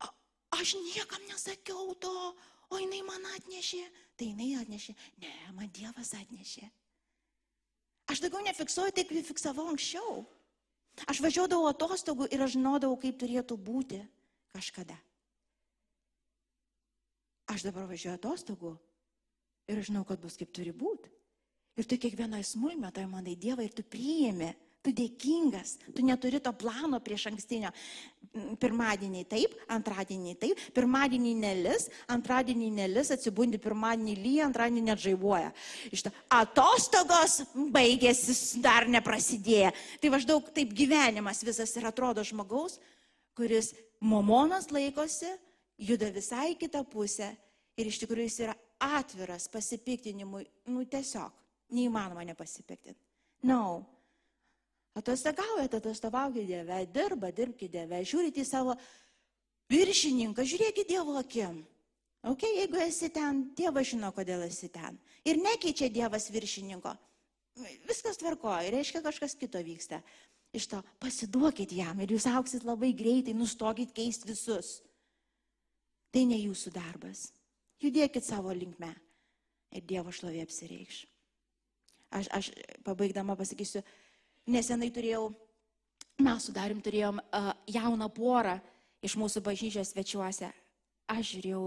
A, aš niekam nesakiau to, o jinai man atnešė, tai jinai atnešė, ne, man Dievas atnešė. Aš daugiau nefiksuoju taip, kaip fiksavau anksčiau. Aš važiuodavau atostogų ir aš žinodavau, kaip turėtų būti kažkada. Aš dabar važiuoju atostogų ir žinau, kad bus kaip turi būti. Ir tu kiekvienoje smulmetoje manai Dievą ir tu priimi Tu dėkingas, tu neturi to plano prieš ankstinio. Mm, Pirmadienį taip, antradienį taip, pirmadienį nelis, antradienį nelis, atsibundi pirmadienį lyja, antradienį net žaibuoja. Iš to atostogos baigėsi, dar neprasidėjo. Tai maždaug taip gyvenimas visas ir atrodo žmogaus, kuris momonas laikosi, juda visai kitą pusę ir iš tikrųjų jis yra atviras pasipiktinimui, nu tiesiog, neįmanoma nepasipiktinti. No. Atostogaujate, atostogaukite Dieve, dirba, dirbkite Dieve, žiūrite į savo viršininką, žiūrėkite Dievo akim. Ok, jeigu esi ten, Dievas žino, kodėl esi ten. Ir nekeičia Dievas viršininko. Viskas tvarkoja, reiškia kažkas kito vyksta. Iš to pasiduokit jam ir jūs auksit labai greitai, nustokit keisti visus. Tai ne jūsų darbas. Judėkit savo linkme ir Dievo šlovė apsireikš. Aš, aš pabaigdama pasakysiu, nesenai turėjau, mes sudarim turėjom uh, jauną porą iš mūsų bažnyčios svečiuose. Aš žiūrėjau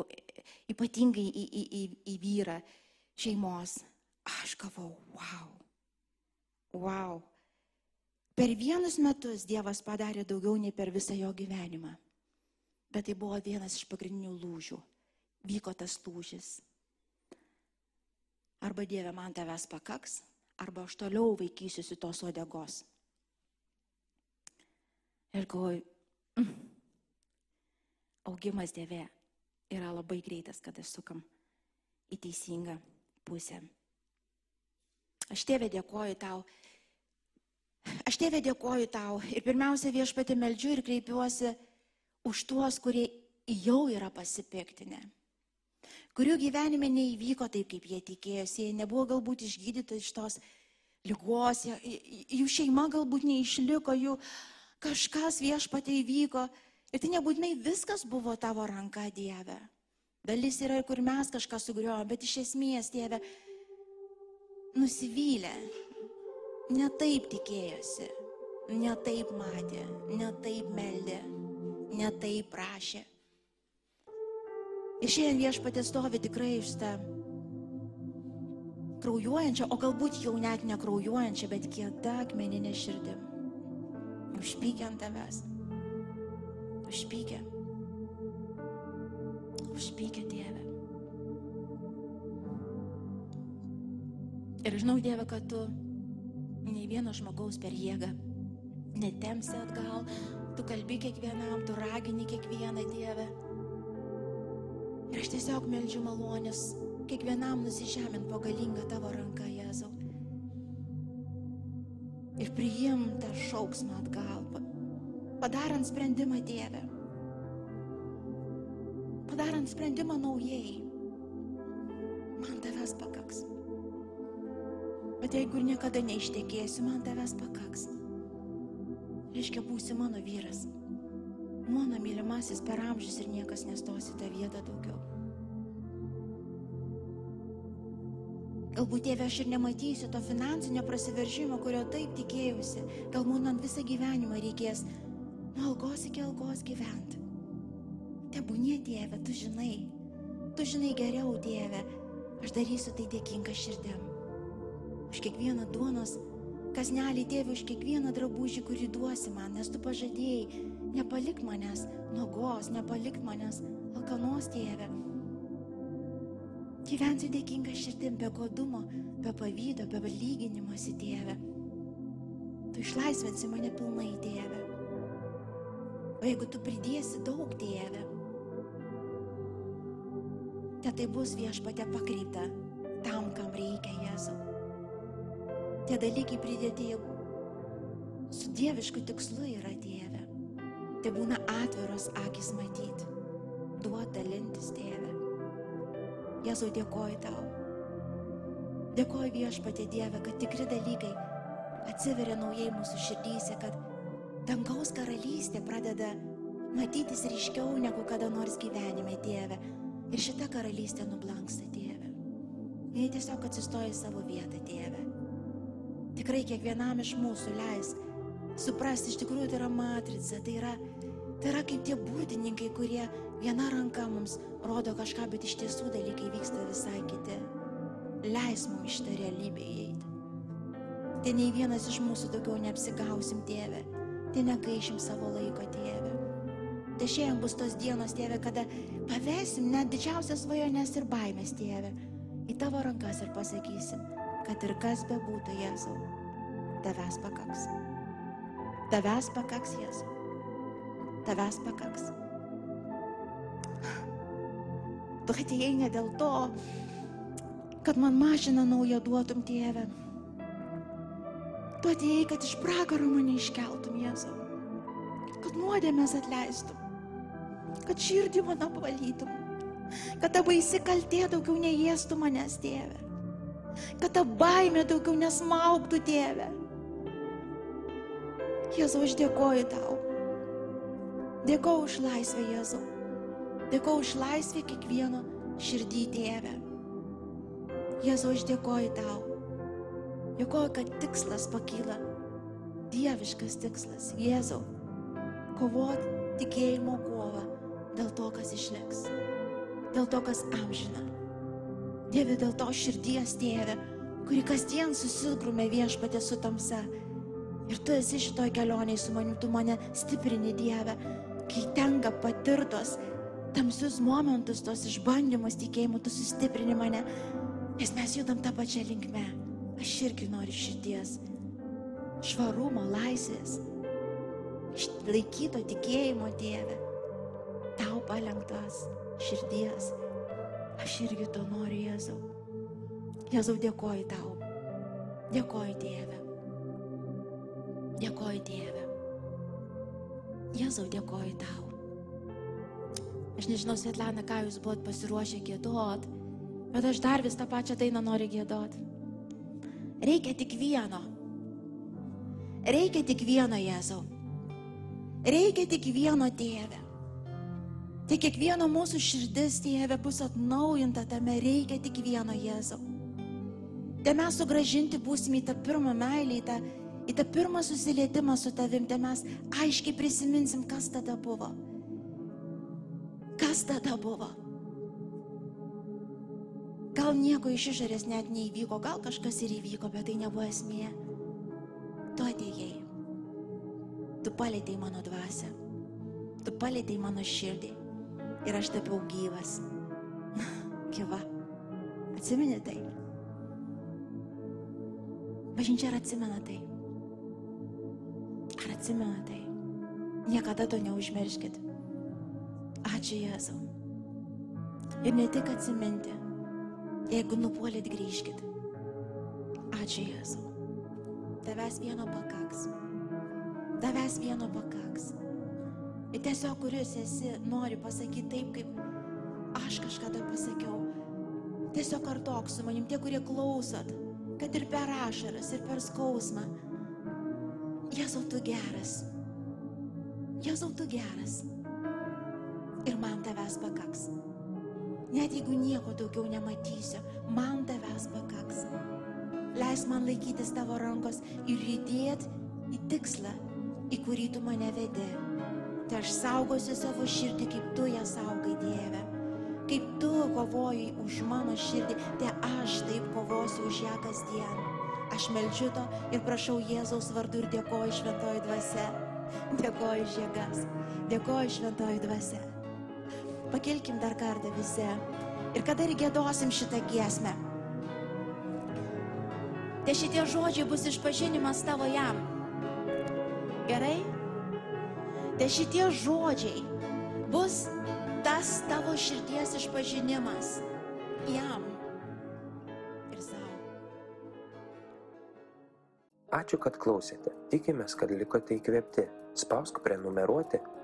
ypatingai į, į, į, į vyrą šeimos. Aš gavau, wow. Wow. Per vienus metus Dievas padarė daugiau nei per visą jo gyvenimą. Bet tai buvo vienas iš pagrindinių lūžių. Vyko tas lūžis. Arba Dieve man tavęs pakaks, arba aš toliau vaikysiuosi tos odegos. Ir galvoju, mm, augimas Dieve yra labai greitas, kada sukam į teisingą pusę. Aš tėvė dėkoju tau. Aš tėvė dėkoju tau ir pirmiausia viešpatį meldžiu ir kreipiuosi už tuos, kurie jau yra pasipiktinę kurių gyvenime neįvyko taip, kaip jie tikėjosi, jie nebuvo galbūt išgydyti iš tos lygos, jų šeima galbūt neišliko, jų kažkas viešpatai įvyko. Ir tai nebūtinai viskas buvo tavo ranka, Dieve. Dalis yra kur mes kažką sugriovome, bet iš esmės, Dieve, nusivylę, ne taip tikėjosi, ne taip matė, ne taip meldė, ne taip prašė. Ir šiandien viešpatė stovi tikrai iš tą kraujuojančią, o galbūt jau net nekraujuojančią, bet kieta akmeninė širdim. Užpykė ant tavęs. Užpykė. Užpykė Dieve. Ir žinau Dieve, kad tu nei vieno žmogaus per jėgą netemsi atgal, tu kalbi kiekvienam, tu ragini kiekvieną Dievę. Ir aš tiesiog meldžiu malonės kiekvienam nusižemint po galingą tavo ranką, Jėzau. Ir priim tą šauksmą atgal, padarant sprendimą Dievę. Padarant sprendimą naujai. Man tavęs pakaks. Bet jeigu niekada neištekėsiu, man tavęs pakaks. Reiškia, būsi mano vyras. Mano mylimasis per amžius ir niekas nestosi tą vietą daugiau. Galbūt tėve aš ir nematysiu to finansinio prasiveržimo, kurio taip tikėjausi. Galbūt man visą gyvenimą reikės nuo algos iki algos gyventi. Tebūnie, tėve, tu žinai. Tu žinai geriau, tėve. Aš darysiu tai dėkinga širdim. Už kiekvieną duonos, kas nelį tėvė, už kiekvieną drabužį, kurį duosi man, nes tu pažadėjai, nepalik manęs nuogos, nepalik manęs alkanos, tėve. Gyvensiu dėkinga širdim be godumo, be pavydo, be lyginimosi, tėve. Tu išlaisvinsi mane pilnai, tėve. O jeigu tu pridėsi daug, tėve, te tai bus viešpatė pakreipta tam, kam reikia Jėzau. Tie dalykai pridėti jau su dievišku tikslu yra tėve. Tai būna atviros akis matyti, duot dalintis tėve. Jėzau, dėkoju tau. Dėkoju viešpatė Dieve, kad tikri dalykai atsiveria naujai mūsų širdyse, kad dangaus karalystė pradeda matytis ryškiau negu kada nors gyvenime, Dieve. Ir šita karalystė nublanksta, Dieve. Jei tiesiog atsistoja į savo vietą, Dieve. Tikrai kiekvienam iš mūsų leisk suprasti, iš tikrųjų tai yra matrica, tai yra, tai yra kaip tie burtininkai, kurie viena ranka mums rodo kažką, bet iš tiesų dalykai vyksta visai kiti. Leis mums šitą realybę įeiti. Tai nei vienas iš mūsų daugiau neapsigausim, tėve. Tai negaišim savo laiko, tėve. Tai šiandien bus tos dienos, tėve, kada pavesim net didžiausias svajonės ir baimės, tėve, į tavo rankas ir pasakysim, kad ir kas bebūtų, Jėzau, tavęs pakaks. Tavęs pakaks, Jėzau. Tavęs pakaks. Tu atėjai ne dėl to, kad man mašiną naują duotum, tėve. Tu atėjai, kad iš pragaro mane iškeltum, Jėzau. Kad nuodėmės atleistum. Kad širdį mano valytum. Kad ta baisi kaltė daugiau neėstų manęs, tėve. Kad ta baimė daugiau nesmaugtų, tėve. Jėzau, aš dėkoju tau. Dėkoju už laisvę, Jėzau. Dėkoju už laisvę kiekvieno širdį, tėve. Jėzau, aš dėkoju tau. Dėkoju, kad tikslas pakyla. Dieviškas tikslas. Jėzau, kovoti tikėjimo kovą dėl to, kas išliks. Dėl to, kas amžina. Dieve, dėl to širdies, tėve, kuri kasdien susilgrumė viešpatė su tamsa. Ir tu esi šitoj kelioniai su manim, tu mane stiprini Dieve, kai tenka patirtos tamsius momentus, tos išbandymus tikėjimu, tu sustiprini mane, nes mes judam tą pačią linkmę. Aš irgi noriu širdies, švarumo, laisvės, išlaikyto tikėjimo Dieve, tau palengtas širdies. Aš irgi to noriu, Jėzau. Jėzau, dėkoju tau. Dėkoju Dieve. Dėkoju Dieve. Jėzau, dėkoju tau. Aš nežinau, Svetlana, ką jūs buvot pasiruošę gėdot, bet aš dar vis tą pačią dainą noriu gėdot. Reikia tik vieno. Reikia tik vieno, Jėzau. Reikia tik vieno Dieve. Tai kiekvieno mūsų širdis, Dieve, bus atnaujinta tame, reikia tik vieno Jėzau. Te mes sugražinti būsime į tą pirmą meilį, į tą, į tą pirmą susilietimą su tavim, te mes aiškiai prisiminsim, kas tada buvo. Kas tada buvo? Gal nieko iš išorės net neįvyko, gal kažkas ir įvyko, bet tai nebuvo esmė. Tu atėjai. Tu palėtėjai mano dvasę. Tu palėtėjai mano širdį. Ir aš tapiau gyvas. [LAUGHS] Gyva. Atsimeni tai? Bažnyčia ar atsimena tai? Ar atsimena tai? Niekada to neužmirškit. Ačiū Jėzau. Ir ne tik atsiminti, jeigu nupuolėt grįžkit. Ačiū Jėzau. Tavęs vieno pakaks. Tavęs vieno pakaks. Ir tiesiog, kuris esi, nori pasakyti taip, kaip aš kažkada pasakiau. Tiesiog kartok su manim, tie, kurie klausot, kad ir per ašaras, ir per skausmą. Jėzau, tu geras. Jėzau, tu geras. Ir man tavęs pakaks. Net jeigu nieko daugiau nematysiu, man tavęs pakaks. Leis man laikytis tavo rankos ir judėti į tikslą, į kurį tu mane vedi. Tai aš saugosiu savo širdį, kaip tu ją saugai, Dieve. Kaip tu kovoji už mano širdį, tai aš taip kovosiu už ją kasdien. Aš melčiu to ir prašau Jėzaus vardu ir dėkoju šventoji dvasia. Dėkoju už jėgas. Dėkoju šventoji dvasia. Pakilkim dar kartą visi. Ir kada ir gėdosim šitą giesmę. Tai šitie žodžiai bus išpažinimas tavo jam. Gerai? Tai šitie žodžiai bus tas tavo širdies išpažinimas jam ir savo. Ačiū, kad klausėte. Tikimės, kad likote įkvėpti. Spausk prenumeruoti,